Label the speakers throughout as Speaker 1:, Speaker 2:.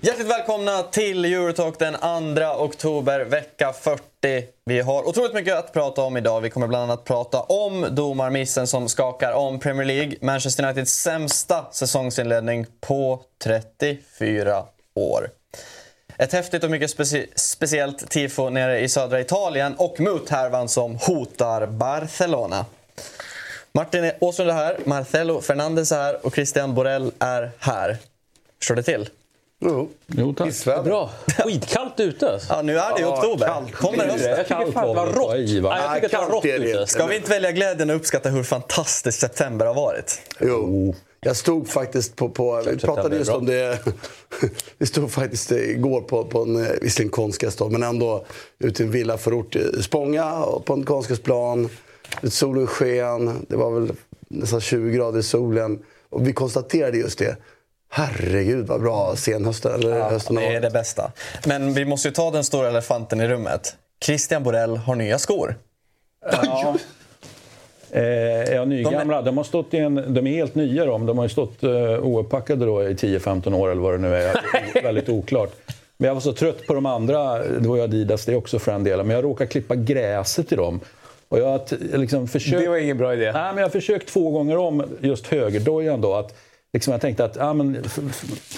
Speaker 1: Hjärtligt välkomna till Eurotalk den 2 oktober, vecka 40. Vi har otroligt mycket att prata om idag. Vi kommer bland annat prata om domarmissen som skakar om Premier League. Manchester Uniteds sämsta säsongsinledning på 34 år. Ett häftigt och mycket speci speciellt tifo nere i södra Italien och muthärvan som hotar Barcelona. Martin Åslund är här, Marcelo Fernandes är här och Christian Borell är här. Står det till?
Speaker 2: Jo,
Speaker 3: jo tack.
Speaker 2: Pissväder.
Speaker 4: Bra. Skitkallt ute. Alltså.
Speaker 1: Ja, nu är det i
Speaker 2: Ja,
Speaker 1: oktober.
Speaker 2: kallt.
Speaker 1: Kommer
Speaker 4: Det
Speaker 1: hösten.
Speaker 4: Jag tycker fan det var rått.
Speaker 3: Oj, va?
Speaker 4: Nej, jag tycker att det var
Speaker 2: kallt
Speaker 4: rått
Speaker 2: är det
Speaker 4: ute.
Speaker 2: inte.
Speaker 1: Ska vi inte välja glädjen och uppskatta hur fantastiskt september har varit?
Speaker 2: Jo. Jag stod faktiskt på... på vi pratade just om det... vi stod faktiskt igår på, på en, eh, visserligen konstgräsplan, men ändå ute i en villaförort i Spånga på en konstgräsplan. Solen sken, det var väl nästan 20 grader i solen. Och vi konstaterade just det. Herregud vad bra senhösten eller hösten har
Speaker 1: Det är det bästa. Men vi måste ju ta den stora elefanten i rummet. Christian Borell har nya skor.
Speaker 3: Ja. Eh, ja, nygamla. De, har stått i en, de är helt nya de. De har ju stått eh, ouppackade då i 10-15 år eller vad det nu är. Väldigt oklart. Men jag var så trött på de andra, det var ju Adidas det också för en del, men jag råkade klippa gräset i dem. Och jag har liksom försökt...
Speaker 4: Det var ingen bra idé.
Speaker 3: Nej, men jag har försökt två gånger om just högerdojan då. Att, liksom jag tänkte att ja, men,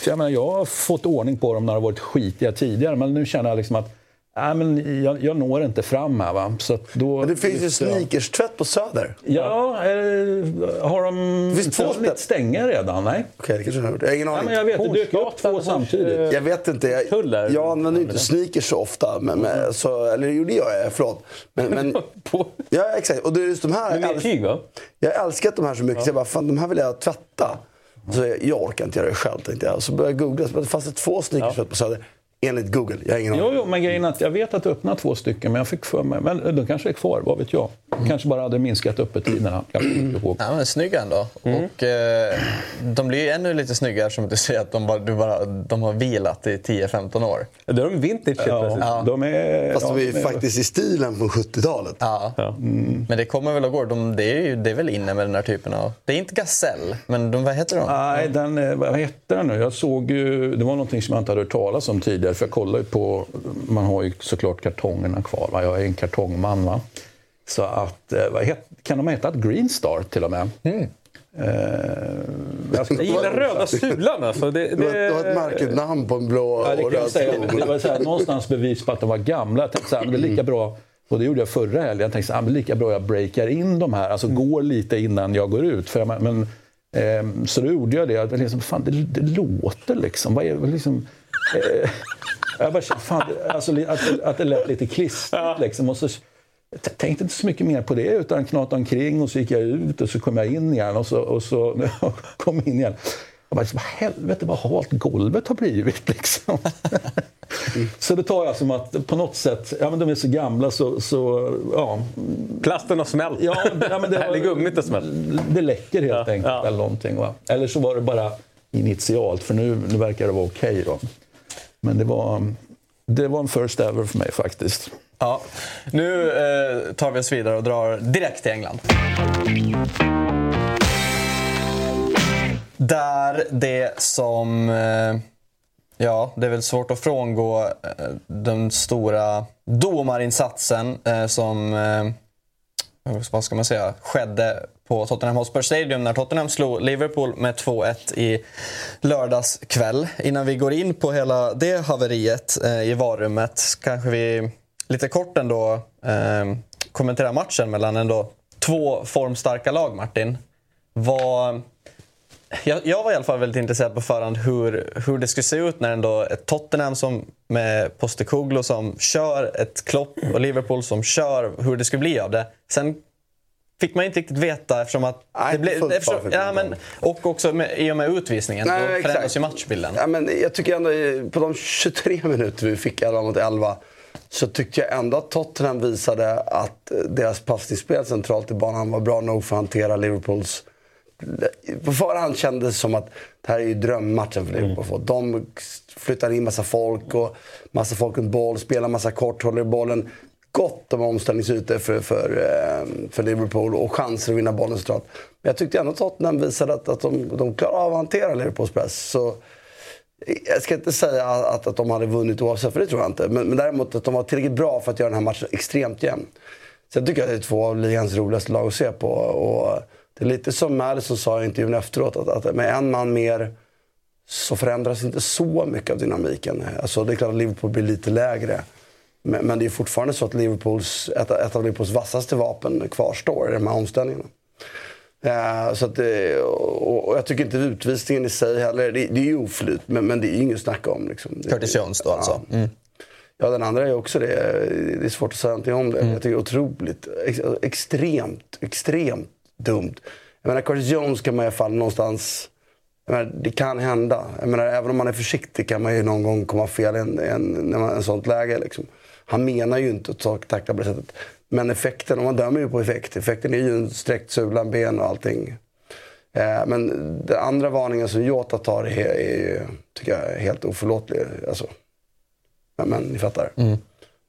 Speaker 3: jag, menar, jag har fått ordning på dem när de har varit skitiga tidigare, men nu känner jag liksom att ja, men jag, jag når inte fram här. Va? Så att då,
Speaker 2: Men det finns ju sneakers-tvätt på Söder.
Speaker 3: Ja, eh, har de
Speaker 2: Det finns två
Speaker 3: inte stänga redan? Nej.
Speaker 2: Okej, det kanske jag har gjort. Jag har ingen
Speaker 3: Ja,
Speaker 2: aning.
Speaker 3: men jag vet, det dök upp två samtidigt.
Speaker 4: eh,
Speaker 2: Jag vet inte. Jag, jag använder ju inte sneakers så ofta. Men, men, så, eller jo, det gör jag. Förlåt. Men, men,
Speaker 4: På...
Speaker 2: ja, exakt. Och det är just de här...
Speaker 4: Men tyg va?
Speaker 2: jag har älskat de här så mycket så jag bara, fan de här vill jag tvätta. Så jag, jag orkar inte göra det själv tänkte jag. Så började jag googla. Så fanns det två sneakers på Söder. Enligt Google. Jag har ingen
Speaker 3: Jo, jo, men grejen är att jag vet att det öppnade två stycken, men jag fick för mig... Men de kanske är kvar, vad vet jag? Kanske bara hade minskat öppettiderna. Jag kommer inte ihåg.
Speaker 1: Ja, men snygga ändå. Och, eh, de blir ju ännu lite snyggare som du säger att de, bara, du bara, de har vilat i 10-15 år.
Speaker 4: Då är de vintage helt plötsligt.
Speaker 3: Ja, de är...
Speaker 2: Fast
Speaker 3: ja,
Speaker 2: de är ju
Speaker 3: de
Speaker 2: faktiskt i stilen från 70-talet.
Speaker 1: Ja.
Speaker 3: Mm.
Speaker 1: Men det kommer väl att gå. De, det, är ju, det är väl inne med den här typen av... Det är inte gasell, men de, vad heter de?
Speaker 3: Nej, den, eh, vad hette den nu? Jag såg ju, det var någonting som jag inte hade hört talas om tidigare. För jag kollar ju på, man har ju såklart kartongerna kvar. Va? Jag är en kartongman. Va? Så att, eh, vad het, kan de heta ett Green Star till och med? Eh, jag, ska,
Speaker 4: Jag gillar röda sulan alltså. Det,
Speaker 2: Du har, du har ett
Speaker 4: det,
Speaker 2: märkligt namn på en blå
Speaker 3: Ja, det
Speaker 2: och röd
Speaker 3: säga.
Speaker 2: sko.
Speaker 3: Det var så här, någonstans bevis på att de var gamla. Jag tänkte så här, det är lika bra, och det gjorde jag förra helgen, jag tänkte så här, det är lika bra jag breakar in de här, alltså går lite innan jag går ut. För jag, men, ehm, så då gjorde jag det. Jag liksom, fan, det, det låter liksom. Vad är det liksom... Eh, jag bara, kände, fan, det- alltså, att, att det lät lite klistrat liksom. Och så, jag tänkte inte så mycket mer på det utan knatade omkring och så gick jag ut och så kom jag in igen och så, och så jag kom in igen. Jag bara, helvete vad halt golvet har blivit liksom. Så det tar jag som att på något sätt, ja men de är så gamla så, så ja.
Speaker 4: plasten har smält.
Speaker 3: ja, ja men det,
Speaker 4: Eller gummit har smält.
Speaker 3: det läcker helt
Speaker 4: Ja,
Speaker 3: enkelt
Speaker 4: ja.
Speaker 3: eller någonting. Va? Eller så var det bara initialt för nu, nu verkar det vara okej då. Men det var, det var en first ever för mig faktiskt.
Speaker 1: Ja. Nu eh, tar vi oss vidare och drar direkt till England. Där det som... Eh, ja, det är väl svårt att frångå eh, den stora domarinsatsen eh, som... Eh, vad ska man säga? Skedde på Tottenham Hotspur Stadium när Tottenham slog Liverpool med 2-1 i lördags kväll. Innan vi går in på hela det haveriet eh, i varummet kanske vi lite kort ändå eh, kommentera matchen mellan ändå två formstarka lag, Martin. Vad... Jag, jag var i alla fall väldigt intresserad på förhand hur, hur det skulle se ut när ändå ett Tottenham som med Postecoglou som kör, ett Klopp och Liverpool som kör, hur det skulle bli av det. Sen fick man inte riktigt veta eftersom att...
Speaker 2: Nej,
Speaker 1: det blev, eftersom, ja, men, och också med, i och med utvisningen.
Speaker 2: Nej,
Speaker 1: då förändras ju matchbilden.
Speaker 2: Ja, men jag tycker ändå på de 23 minuter vi fick 11 mot 11 så tyckte jag ändå att Tottenham visade att deras passningsspel centralt i banan var bra nog för att hantera Liverpools På förhand kändes det som att det här är ju drömmatchen för Liverpool. Mm. De flyttar in massa folk och massa folk runt boll, spelar massa kort, håller bollen. Gott om omställningsytor för, för, eh, för Liverpool och chanser att vinna bollen såklart. Men jag tyckte ändå att Tottenham visade att, att de, de klarar av att hantera Liverpools press. Så, jag ska inte säga att, att de hade vunnit oavsett, för det tror jag inte. Men, men däremot att de var tillräckligt bra för att göra den här matchen extremt jämn. Sen tycker jag att det är två av ligans roligaste lag att se på. Och det är lite som Madison sa i intervjun efteråt, att, att med en man mer så förändras inte så mycket av dynamiken. Alltså, det är klart att Liverpool blir lite lägre. Men, det är fortfarande så att Liverpools, ett, ett av Liverpools vassaste vapen kvarstår i de här omställningarna. Uh, så att, och, och, jag tycker inte utvisningen i sig heller, det, det är ju oflyt, men, men det är inget att snacka om. Liksom.
Speaker 1: Curtis Jones då alltså? Mm.
Speaker 2: Ja, den andra är också det. Det är svårt att säga någonting om det. Mm. Jag tycker otroligt, ex, extremt, extremt dumt. Jag menar, Curtis Jones kan man i alla fall någonstans... Menar, det kan hända. Jag menar, även om man är försiktig kan man ju någon gång komma fel i en, en, en sånt läge. Liksom. Han menar ju inte att tackla på det sättet. Men effekten, och man dömer ju på effekt. Effekten är ju en sträckt sula, ben och allting. Eh, men den andra varningen som Jota tar är, är, tycker jag, är helt oförlåtlig. Alltså, men, men ni fattar. Mm.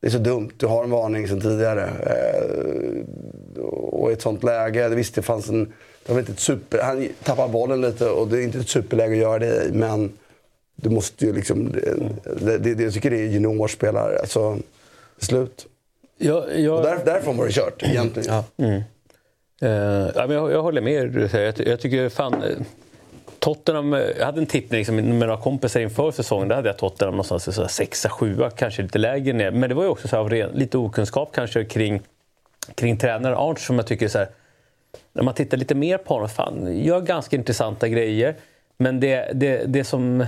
Speaker 2: Det är så dumt. Du har en varning sedan tidigare. Eh, och i ett sånt läge, visst det fanns en... Det var inte ett super, han tappar bollen lite och det är inte ett superläge att göra det i. Men du måste ju liksom... Det, det, det, jag tycker det är juniorspelare. Alltså, slut.
Speaker 4: Jag, jag...
Speaker 2: Och där, därifrån var det kört egentligen. Ja. Mm.
Speaker 4: Uh, ja, men jag, jag håller med. Jag, jag tycker fan... Eh, Tottenham, eh, jag hade en tippning liksom, med några kompisar inför säsongen. Där hade jag Tottenham någonstans i sexa, sjua, kanske lite lägre ner. Men det var ju också så här, av ren, lite okunskap kanske kring, kring tränare Arch som jag tycker så här, när man tittar lite mer på honom, fan, gör ganska intressanta grejer. Men det, det, det som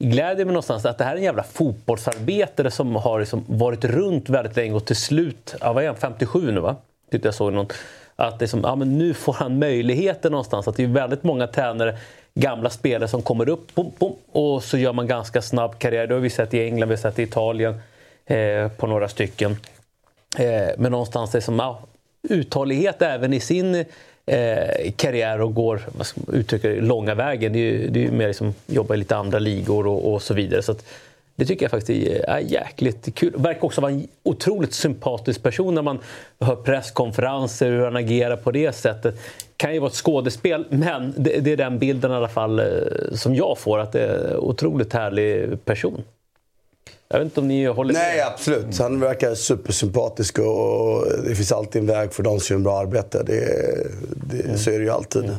Speaker 4: gläder mig någonstans att det här är en jävla fotbollsarbetare som har liksom varit runt väldigt länge och till slut, ja, vad är han, 57 nu va? Tyckte jag såg någon. Att liksom, ja, men nu får han möjligheten någonstans. Att det är väldigt många tränare, gamla spelare som kommer upp bom, bom, och så gör man ganska snabb karriär. Det har vi sett i England, vi har sett i Italien eh, på några stycken. Eh, men någonstans är som, ja, uthållighet även i sin eh, karriär och går vad ska man uttrycka långa vägen. Det är ju, det är ju mer liksom, jobba i lite andra ligor och, och så vidare. Så att, det tycker jag faktiskt är jäkligt kul. Verkar också vara en otroligt sympatisk person när man hör presskonferenser, hur han agerar på det sättet. Kan ju vara ett skådespel, men det, det är den bilden i alla fall eh, som jag får, att det är en otroligt härlig person. Jag vet inte om ni håller
Speaker 2: med? Nej, absolut. Han verkar supersympatisk och det finns alltid en väg för de som gör bra arbete. Det, det, mm. Så är det ju alltid. Mm.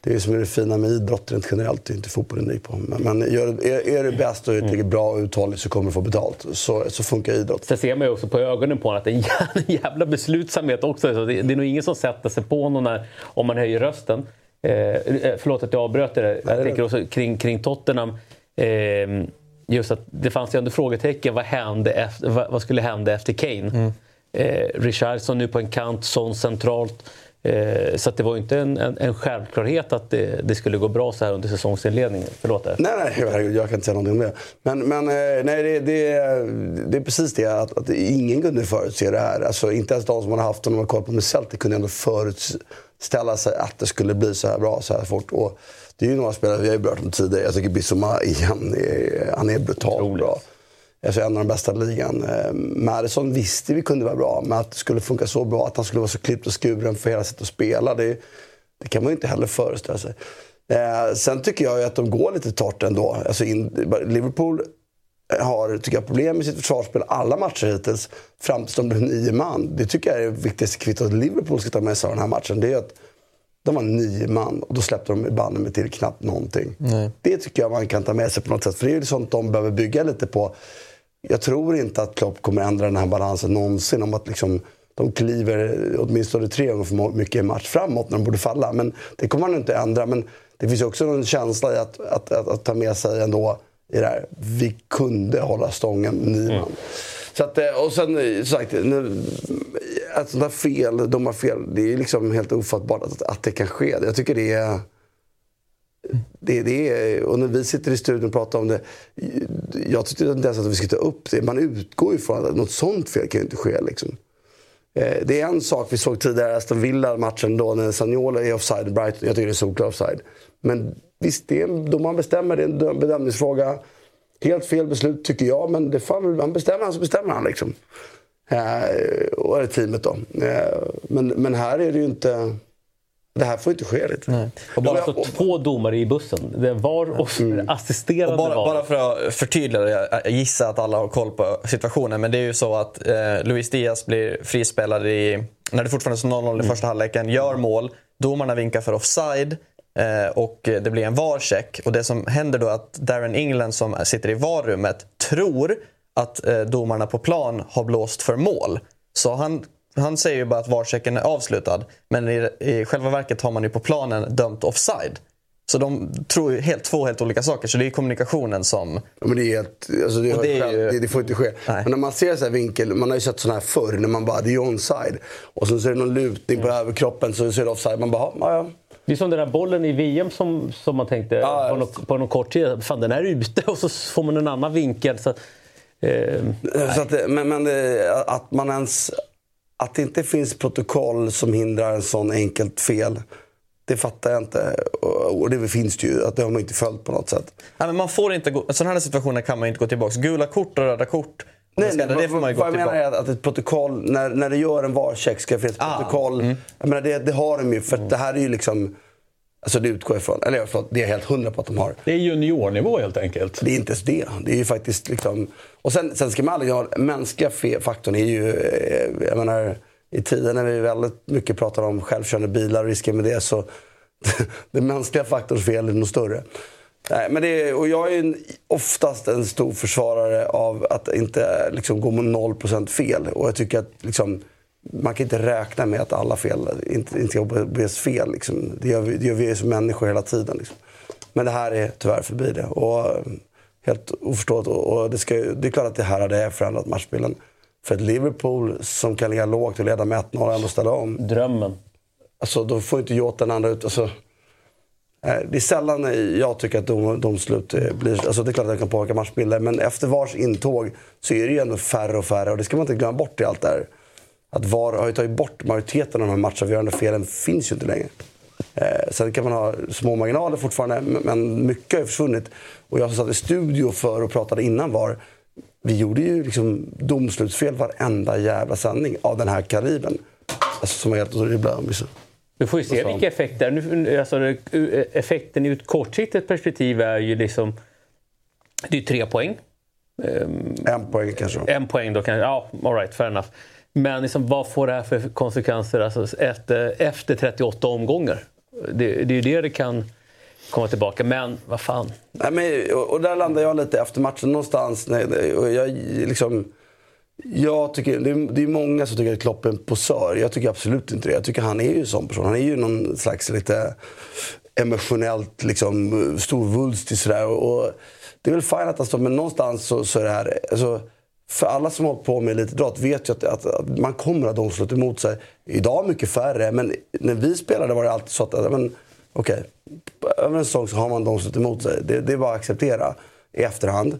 Speaker 2: Det är som är det fina med idrott rent generellt, det är inte fotbollen unik på. Men, men gör, är, är du bäst och är tillräckligt bra och uthållig så kommer du få betalt. Så, så funkar idrott.
Speaker 4: Sen ser man ju också på ögonen på honom att det är en jävla beslutsamhet också. Så det, det är nog ingen som sätter sig på honom när, om man höjer rösten. Eh, eh förlåt att jag avbröt det. Jag tänker också kring, kring Tottenham. Eh, just att det fanns ju ändå frågetecken. Vad, hände efter, vad, skulle hända efter Kane? Mm. Eh, Richardson nu på en kant, Son centralt. Eh, så det var inte en, en, en självklarhet att det, det, skulle gå bra så här under säsongsinledningen. Förlåt.
Speaker 2: Nej, nej, herregud, jag kan inte säga någonting om det. Men, men eh, nej, det, det, det är precis det att, att ingen kunde förutse det här. Alltså, inte ens de som man har haft och koll på med Celtic kunde ändå förutställa sig att det skulle bli så här bra så här fort. Och det är ju några spelare vi har ju berört om tidigare. Jag tycker Bissoma igen, han är brutalt bra. Alltså en av de bästa i ligan. Eh, Madison visste vi kunde vara bra, men att det skulle funka så bra, att han skulle vara så klippt och skuren för hela sättet att spela, det, det kan man ju inte heller föreställa sig. Eh, sen tycker jag ju att de går lite torrt ändå. Alltså in, Liverpool har tycker jag, problem med sitt försvarsspel alla matcher hittills, fram tills de blev nio man. Det tycker jag är det viktigaste kvittot Liverpool ska ta med sig av den här matchen. Det är att de var nio man och då släppte de bandet med till knappt någonting. Nej. Det tycker jag man kan ta med sig på något sätt. För det är ju sånt de behöver bygga lite på. Jag tror inte att Klopp kommer ändra den här balansen någonsin. Om att liksom, de kliver åtminstone tre gånger för mycket match framåt när de borde falla. Men det kommer man inte ändra. Men det finns också en känsla i att, att, att, att ta med sig ändå i det här. Vi kunde hålla stången nio man. Mm. Så att, eh, och sen eh, sagt, ett sånt där fel, domarfel, det är liksom helt ofattbart att, att det kan ske. Jag tycker det är... Det, det är, och när vi sitter i studion och pratar om det. Jag tyckte inte ens att vi skulle ta upp det. Man utgår ju från att något sånt fel kan ju inte ske. Liksom. Eh, det är en sak vi såg tidigare, Aston Villa-matchen då när Sagnola är offside, Brighton. Jag tycker det är solklar offside. Men visst, det är, domaren bestämmer, det är en bedömningsfråga. Helt fel beslut tycker jag, men det fan, han bestämmer han så bestämmer han. Liksom. Eh, och är teamet då. Eh, men, men här är det ju inte... Det här får inte ske.
Speaker 4: Nej. Och bara så två domare i bussen. Det var och mm. assisterande och
Speaker 1: bara, var. bara för att förtydliga det. Jag gissar att alla har koll på situationen. Men det är ju så att eh, Luis Diaz blir frispelad i, när det fortfarande står 0-0 i mm. första halvleken. Gör mål. Domarna vinkar för offside. Eh, och det blir en VAR-check. Och det som händer då är att Darren England som sitter i VAR-rummet tror att eh, domarna på plan har blåst för mål. Så han, han säger ju bara att VAR-checken är avslutad. Men i, i själva verket har man ju på planen dömt offside. Så de tror ju helt, två helt olika saker. Så det är kommunikationen som...
Speaker 2: Ja, men det, är helt, alltså det, det, är ju... det, det, får inte ske. Nej. Men när man ser så här vinkel, man har ju sett sådana här förr, när man bara, det är onside. Och så är det någon lutning på mm. överkroppen så är det offside. Man bara, ja, ja.
Speaker 4: Det är som den där bollen i VM som, som man tänkte ja, på, någon, på någon kort tid. Fan, den är ute och så får man en annan vinkel. Så,
Speaker 2: eh, så att, men, men att man ens... Att det inte finns protokoll som hindrar en sån enkelt fel. Det fattar jag inte. Och det finns det ju. Att det har man inte följt på något sätt.
Speaker 1: Nej, men man får inte gå, sådana här situationer kan man inte gå tillbaka. Gula kort och röda kort.
Speaker 2: Nej, nej, det får man ju vad jag menar är att ett protokoll, när, när det gör en VAR-check ska det finnas ett ah, protokoll. Mm. Jag menar, det, det har de ju, för mm. det här är ju liksom... Alltså det utgår ifrån, eller förlåt, det är helt hundra på att de har.
Speaker 3: Det är juniornivå helt enkelt.
Speaker 2: Det är inte ens det. Det är ju faktiskt liksom... Och sen, sen ska man aldrig ha... Mänskliga faktorn är ju... Eh, jag menar, i tider när vi väldigt mycket pratar om självkörande bilar och risker med det så... den mänskliga faktorns fel är nog större. Nej, men det och jag är en, oftast en stor försvarare av att inte liksom, gå med 0% fel. Och jag tycker att liksom, man kan inte räkna med att alla fel inte, inte begås fel. Liksom. Det, gör vi, det gör vi som människor hela tiden. Liksom. Men det här är tyvärr förbi det. Och, helt oförståeligt. Och det, ska, det är klart att det här hade förändrat matchbilden. För ett Liverpool som kan ligga lågt och leda med 1-0 och ändå ställa om.
Speaker 4: Drömmen.
Speaker 2: Alltså, då får inte Jota den andra ut. Alltså, det är sällan jag tycker att dom, domslut blir... Alltså det är klart att det kan påverka matchbilder, men efter VARs intåg så är det ju ändå färre och färre. Och det ska man inte glömma bort i allt det här. Att VAR har ju tagit bort majoriteten av de här matchavgörande felen. finns ju inte längre. Eh, sen kan man ha små marginaler fortfarande, men mycket har ju försvunnit. Och jag som satt i studio för och pratade innan VAR. Vi gjorde ju liksom domslutsfel varenda jävla sändning av den här kalibern. Alltså som var helt orimliga.
Speaker 4: Vi får ju se vilka effekter. Nu, alltså, effekten i ett kortsiktigt perspektiv är ju liksom... Det är tre poäng.
Speaker 2: En poäng kanske.
Speaker 4: En poäng då. Kan, ja, all right, fair enough. Men liksom, vad får det här för konsekvenser alltså, efter, efter 38 omgångar? Det, det är ju det det kan komma tillbaka. Men vad fan.
Speaker 2: Nej, men, och, och där landar jag lite efter matchen någonstans. och jag, liksom, jag tycker, det är, det är många som tycker att Klopp är en posör. Jag tycker absolut inte det. Jag tycker han är ju en sån person. Han är ju någon slags lite emotionellt liksom, storvulstig sådär. Och det är väl fint att han står, men någonstans så, så är det här... Alltså, för alla som har hållit på med elitidrott vet ju att, att, att, man kommer att domslut emot sig. Idag mycket färre, men när vi spelade var det alltid så att men, okay, över en säsong så har man domslut emot sig. Det, det är bara att acceptera i efterhand.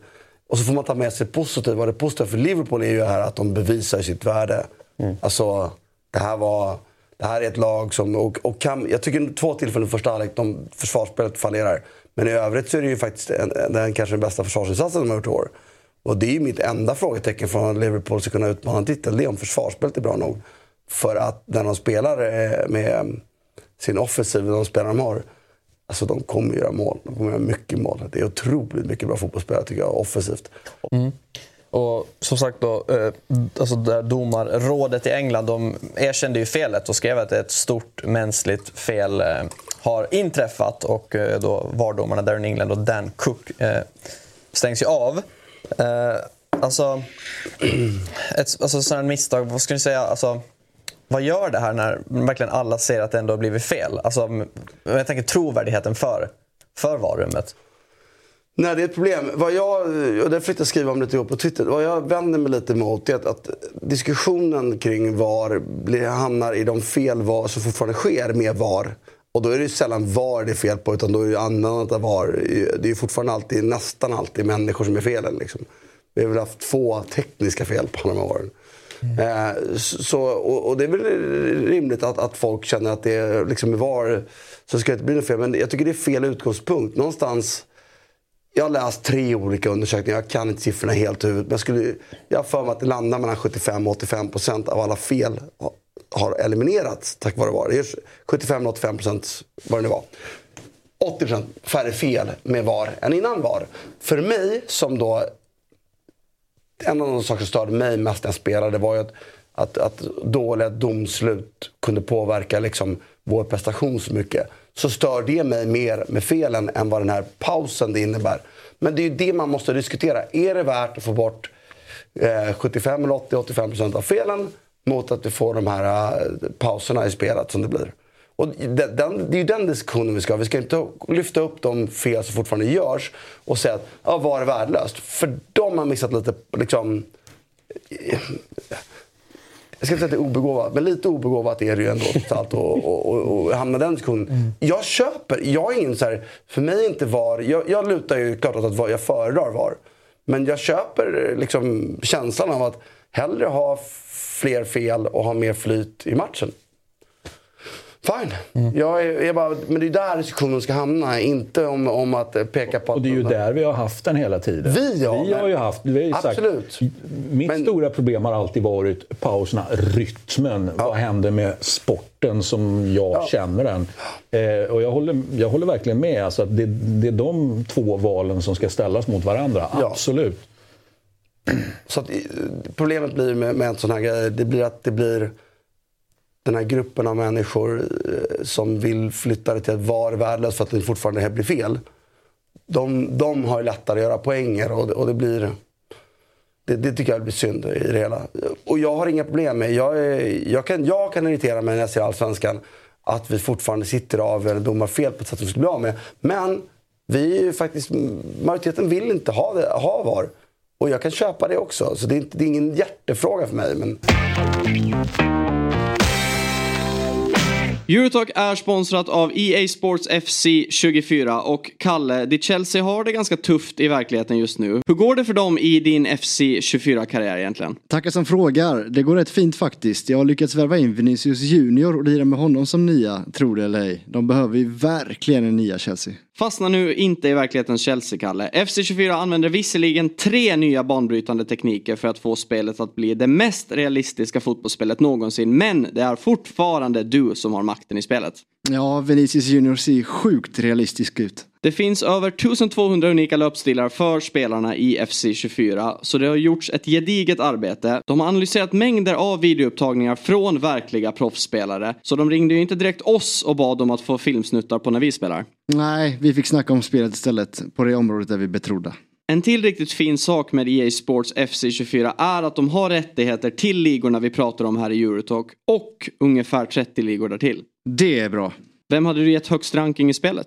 Speaker 2: Och så får man ta med sig positivt. Vad det positiva för Liverpool är ju här att de bevisar sitt värde. Mm. Alltså, det här var... Det här är ett lag som... Och, och kan, jag tycker två tillfällen i första halvlek, de försvarsspelet fallerar. Men i övrigt så är det ju faktiskt en, den kanske den bästa försvarsinsatsen de har gjort i år. Och det är ju mitt enda frågetecken för att Liverpool ska kunna utmana en titel. Det är om försvarsspelet är bra nog. För att när de spelar eh, med mm, sin offensiv, de spelar de har, Alltså de kommer göra mål. De kommer göra mycket mål. Det är otroligt mycket bra fotbollsspelare tycker jag, offensivt.
Speaker 1: Mm. Och som sagt då, eh, alltså där domarrådet i England de erkände ju felet och skrev att ett stort mänskligt fel eh, har inträffat. Och då VAR-domarna Darren England och Dan Cook stängs ju av. Eh, alltså, ett alltså, sådant misstag, vad skulle ni säga? Alltså, vad gör det här när verkligen alla ser att det ändå har blivit fel? Alltså, jag tänker trovärdigheten för, för varummet.
Speaker 2: Nej, det är ett problem. Vad jag, och det fick jag skriva om lite på Twitter. Vad jag vänder mig lite emot är att, att diskussionen kring VAR blir, hamnar i de fel var som fortfarande sker med VAR. Och då är det sällan VAR det är fel på, utan då är det användandet av VAR. Det är fortfarande alltid, nästan alltid människor som är felen. Liksom. Vi har väl haft få tekniska fel på alla de här åren. Mm. Eh, så, och, och, det är väl rimligt att, att folk känner att det liksom var så ska det inte bli något fel. Men jag tycker det är fel utgångspunkt. Någonstans jag har läst tre olika undersökningar, jag kan inte siffrorna helt i huvudet. Men jag, skulle, jag har för mig att det landar mellan 75 och 85 procent av alla fel har eliminerats tack vare VAR. 75 85 procent vad det nu var. 80 procent färre fel med VAR än innan VAR. För mig som då... En av de saker som störde mig mest när jag spelade var ju att, att, att dåliga domslut kunde påverka liksom vår prestation så mycket så stör det mig mer med felen än vad den här pausen det innebär. Men det är ju det man måste diskutera. Är det värt att få bort eh, 75 eller 80, 85 procent av felen mot att du får de här eh, pauserna i spelet som det blir? Och den, det är ju den diskussionen vi ska ha. Vi ska inte lyfta upp de fel som fortfarande görs och säga att ja, var är värdelöst? För de har missat lite liksom, jag ska inte säga att det är obegåvat, men lite obegåvat är det ju ändå allt att hamna i den diskussionen. Mm. Jag köper, jag är ingen så här, för mig är inte VAR, jag, jag lutar ju klart åt att jag föredrar VAR. Men jag köper liksom känslan av att hellre ha fler fel och ha mer flyt i matchen. Fine. Mm. Jag är, jag bara, men det är där diskussionen ska hamna, inte om, om att peka på...
Speaker 3: Och det är ju där vi har haft den hela tiden.
Speaker 2: Vi, ja,
Speaker 3: vi har ju haft... Vi har
Speaker 2: absolut.
Speaker 3: Sagt, mitt men, stora problem har alltid varit pauserna, rytmen. Ja. Vad händer med sporten som jag ja. känner den? Eh, och jag håller, jag håller verkligen med. Alltså att det, det är de två valen som ska ställas mot varandra. Absolut.
Speaker 2: Så att, problemet blir med, med en sån här grej, det blir att det blir den här gruppen av människor eh, som vill flytta det till att vara värdelöst för att det fortfarande här blir fel. De, de har lättare att göra poänger och, och det blir... Det, det, tycker jag blir synd i det hela. Och jag har inga problem med... Jag, är, jag, kan, jag kan irritera mig när jag ser Allsvenskan att vi fortfarande sitter av eller domar fel på ett sätt som vi skulle bli av med. Men vi faktiskt, majoriteten vill inte ha, det, ha VAR. Och jag kan köpa det också. Så det är, inte, det är ingen hjärtefråga för mig. Men...
Speaker 5: Eurotalk är sponsrat av EA Sports FC 24 och Kalle, ditt Chelsea har det ganska tufft i verkligheten just nu. Hur går det för dem i din FC 24-karriär egentligen?
Speaker 6: Tackar som frågar. Det går rätt fint faktiskt. Jag har lyckats värva in Vinicius Junior och lira med honom som nia, tror det eller ej. De behöver ju verkligen en nia Chelsea.
Speaker 5: Fastna nu inte i verklighetens Chelsea-Kalle. FC24 använder visserligen tre nya banbrytande tekniker för att få spelet att bli det mest realistiska fotbollsspelet någonsin. Men det är fortfarande du som har makten i spelet.
Speaker 6: Ja, Vinicius Junior ser sjukt realistisk ut.
Speaker 5: Det finns över 1200 unika löpstilar för spelarna i FC24, så det har gjorts ett gediget arbete. De har analyserat mängder av videoupptagningar från verkliga proffsspelare, så de ringde ju inte direkt oss och bad om att få filmsnuttar på när vi spelar.
Speaker 6: Nej, vi fick snacka om spelet istället, på det området där vi betrodda.
Speaker 5: En till riktigt fin sak med EA Sports FC24 är att de har rättigheter till ligorna vi pratar om här i Eurotalk och ungefär 30 ligor därtill.
Speaker 6: Det är bra.
Speaker 5: Vem hade du gett högst ranking i spelet?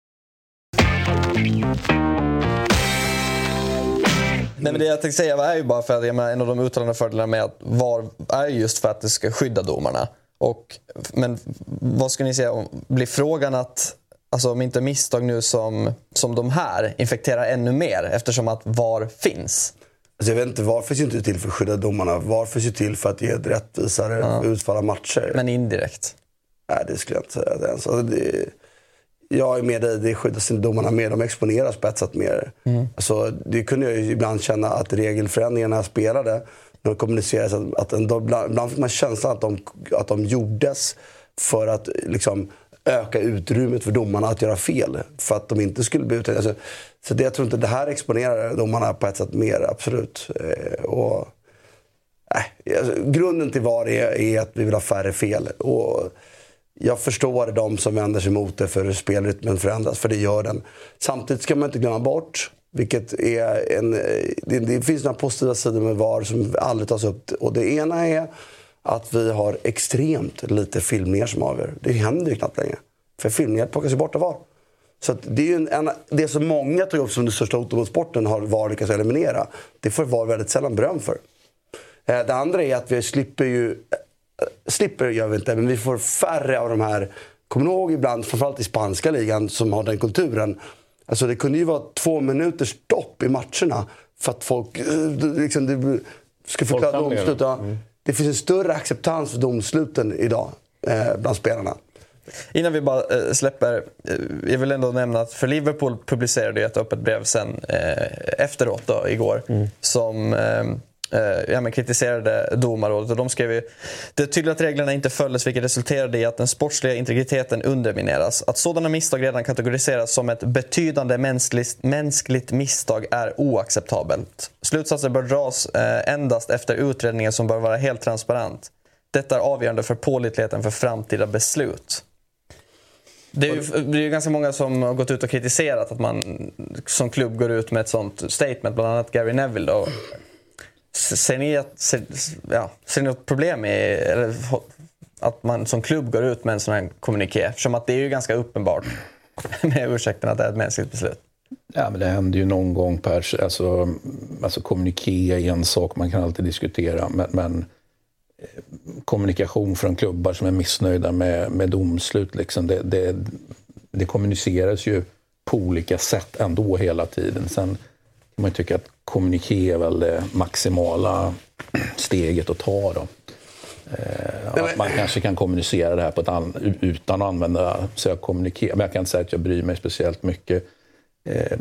Speaker 1: Nej, men det jag tänkte säga är ju bara för att jag menar, en av de uttalade fördelarna med att VAR är just för att det ska skydda domarna. Och, men vad ska ni säga, blir frågan att alltså, om inte misstag nu som, som de här infekterar ännu mer eftersom att VAR finns?
Speaker 2: Alltså jag vet inte, VAR finns ju inte till för att skydda domarna. VAR finns ju till för att ge ett rättvisare ja. utfall av matcher.
Speaker 1: Men indirekt?
Speaker 2: Nej, det skulle jag inte säga. Alltså det, jag är med dig, det skyddas inte domarna mer. De exponeras på ett sätt mer. Mm. Alltså, det kunde jag ibland känna att regelförändringarna spelade. när de kommunicerades. Att, att en, ibland, ibland fick man känslan att de, att de gjordes för att liksom, öka utrymmet för domarna att göra fel. För att de inte skulle bli utredda. Alltså, så det, jag tror inte det här exponerar domarna på ett sätt mer, absolut. Eh, och, äh, alltså, grunden till VAR är, är, att vi vill ha färre fel. Och jag förstår de som vänder sig mot det för hur spelrytmen förändras, för det gör den. Samtidigt ska man inte glömma bort vilket är en, det, det finns några positiva sidor med VAR som aldrig tas upp. Och det ena är att vi har extremt lite filmningar som avgör. Det händer ju knappt längre. För filmningar plockas ju bort av VAR. Så det är ju en, en, det som många tog upp som det största hotet mot sporten har VAR lyckats eliminera. Det får VAR väldigt sällan beröm för. Eh, det andra är att vi slipper ju... Eh, slipper gör vi inte, men vi får färre av de här... Kommer du ihåg ibland, framförallt i spanska ligan som har den kulturen. Alltså det kunde ju vara två minuters stopp i matcherna för att folk eh, liksom, det, skulle förklara domslut. Mm. Det finns en större acceptans för domsluten idag eh, bland spelarna.
Speaker 1: Innan vi bara eh, släpper, eh, jag vill ändå nämna att för Liverpool publicerade ett öppet brev sen eh, efteråt då, igår. Mm. Som ja, men kritiserade domarrådet. Och de skrev ju, det är tydligt att reglerna inte följdes vilket resulterade i att den sportsliga integriteten undermineras. Att sådana misstag redan kategoriseras som ett betydande mänskligt, mänskligt misstag är oacceptabelt. Slutsatser bör dras eh, endast efter utredningen som bör vara helt transparent. Detta är avgörande för pålitligheten för framtida beslut. Det är, ju, det är ju ganska många som har gått ut och kritiserat att man som klubb går ut med ett sånt statement, bland annat Gary Neville. Då. Ser ni, att, ser, ja, ser ni något problem i att man som klubb går ut med en sån här kommuniké? Eftersom att det är ju ganska uppenbart, med ursäkten, att det är ett mänskligt beslut.
Speaker 3: Ja, men det händer ju någon gång per... Alltså, mm, alltså kommuniké är en sak man kan alltid diskutera, men, men eh, kommunikation från klubbar som är missnöjda med, med domslut. Liksom. Det, det, det kommuniceras ju på olika sätt ändå hela tiden. Sen man tycka att kommuniké är väl det maximala steget att ta. Då. Eh, att man kanske kan kommunicera det här på ett an, utan att använda sig av kommuniké. Men jag kan inte säga att jag bryr mig speciellt mycket. Eh,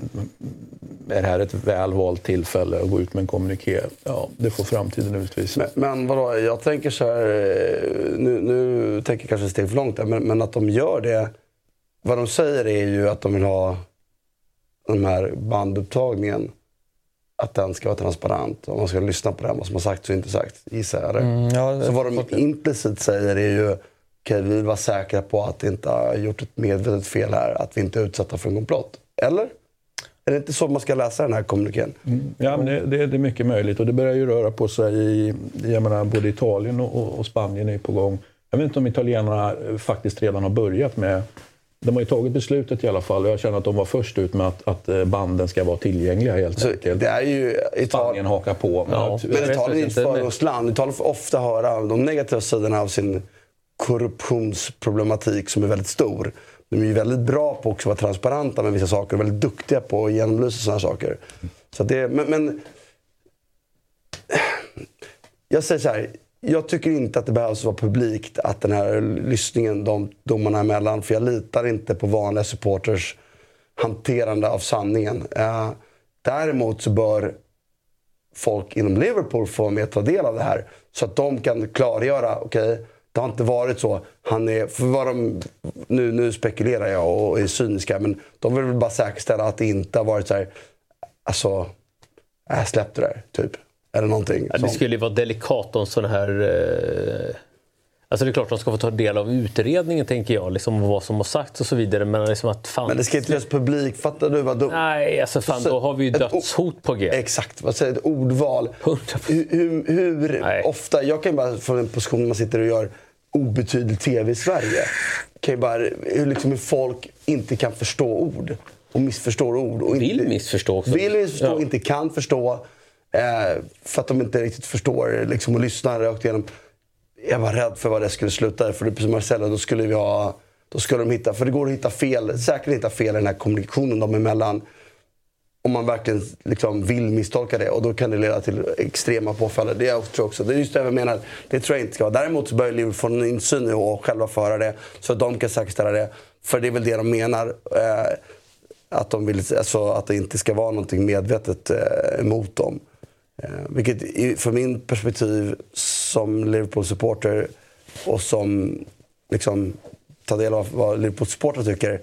Speaker 3: är det här ett väl valt tillfälle att gå ut med en kommuniké? Ja, det får framtiden utvisa.
Speaker 2: Men, men vadå, jag tänker så här, eh, nu, nu tänker jag kanske ett steg för långt men, men, att de gör det. Vad de säger är ju att de vill ha den här bandupptagningen, att den ska vara transparent. Om man ska lyssna på den, vad som har sagts och inte sagts, gissar jag. Mm, ja, så vad de implicit säger är ju, okej okay, vi vill vara säkra på att det inte har gjort ett medvetet fel här, att vi inte är utsatta för en komplott. Eller? Är det inte så man ska läsa den här kommunikén?
Speaker 3: Mm. Ja, men det, det, det, är mycket möjligt. Och det börjar ju röra på sig i jag menar, både Italien och, och Spanien är på gång. Jag vet inte om italienarna faktiskt redan har börjat med de har ju tagit beslutet i alla fall och jag känner att de var först ut med att, att eh, banden ska vara tillgängliga helt
Speaker 2: så enkelt. Det är ju Ital
Speaker 3: Spanien hakar på.
Speaker 2: Men, ja, men Italien är ett förortsland. Italien får ofta höra de negativa sidorna av sin korruptionsproblematik som är väldigt stor. De är ju väldigt bra på att vara transparenta med vissa saker och väldigt duktiga på att genomlysa sådana saker. Så det, men, men, jag säger så här. Jag tycker inte att det behövs vara publikt att den här lyssningen, de domarna emellan. För jag litar inte på vanliga supporters hanterande av sanningen. Eh, däremot så bör folk inom Liverpool få vara med och ta del av det här. Så att de kan klargöra, okej, okay, det har inte varit så. Han är, för vad de, nu, nu spekulerar jag och är cyniska, men de vill väl bara säkerställa att det inte har varit så här, alltså, jag släpp det där, typ. Eller någonting.
Speaker 4: Ja, det skulle ju vara delikat om sådana här... Eh... Alltså det är klart att de ska få ta del av utredningen, tänker jag. Liksom vad som har sagts och så vidare. Men, liksom att fan...
Speaker 2: men det ska inte göras publik. Fattar du? Vad du...
Speaker 4: Nej, alltså fan, då har vi ju dödshot på G.
Speaker 2: Exakt. Vad säger Ett ordval. Hur, hur, hur ofta... Jag kan bara från en position man sitter och gör obetydlig tv i Sverige. Kan ju bara, hur, liksom, hur folk inte kan förstå ord. Och missförstår ord. Och
Speaker 4: vill
Speaker 2: inte,
Speaker 4: missförstå också.
Speaker 2: Vill missförstå, ja. inte kan förstå. Eh, för att de inte riktigt förstår liksom, och lyssnar rakt igenom. Jag var rädd för vad det skulle sluta. För precis som Marcelo, då skulle vi ha... Då skulle de hitta, för det går att hitta fel, säkert hitta fel i den här kommunikationen dem emellan om man verkligen liksom vill misstolka det. Och då kan det leda till extrema påföljder. Det jag tror också. Det är just det jag menar. Det tror jag inte ska vara. Däremot så bör Liverpool få en insyn och själva föra det. Så att de kan säkerställa det. För det är väl det de menar. Eh, att, de vill, alltså, att det inte ska vara någonting medvetet eh, emot dem. Eh, vilket för från min perspektiv som Liverpool-supporter och som liksom tar del av vad Liverpool-supportrar tycker.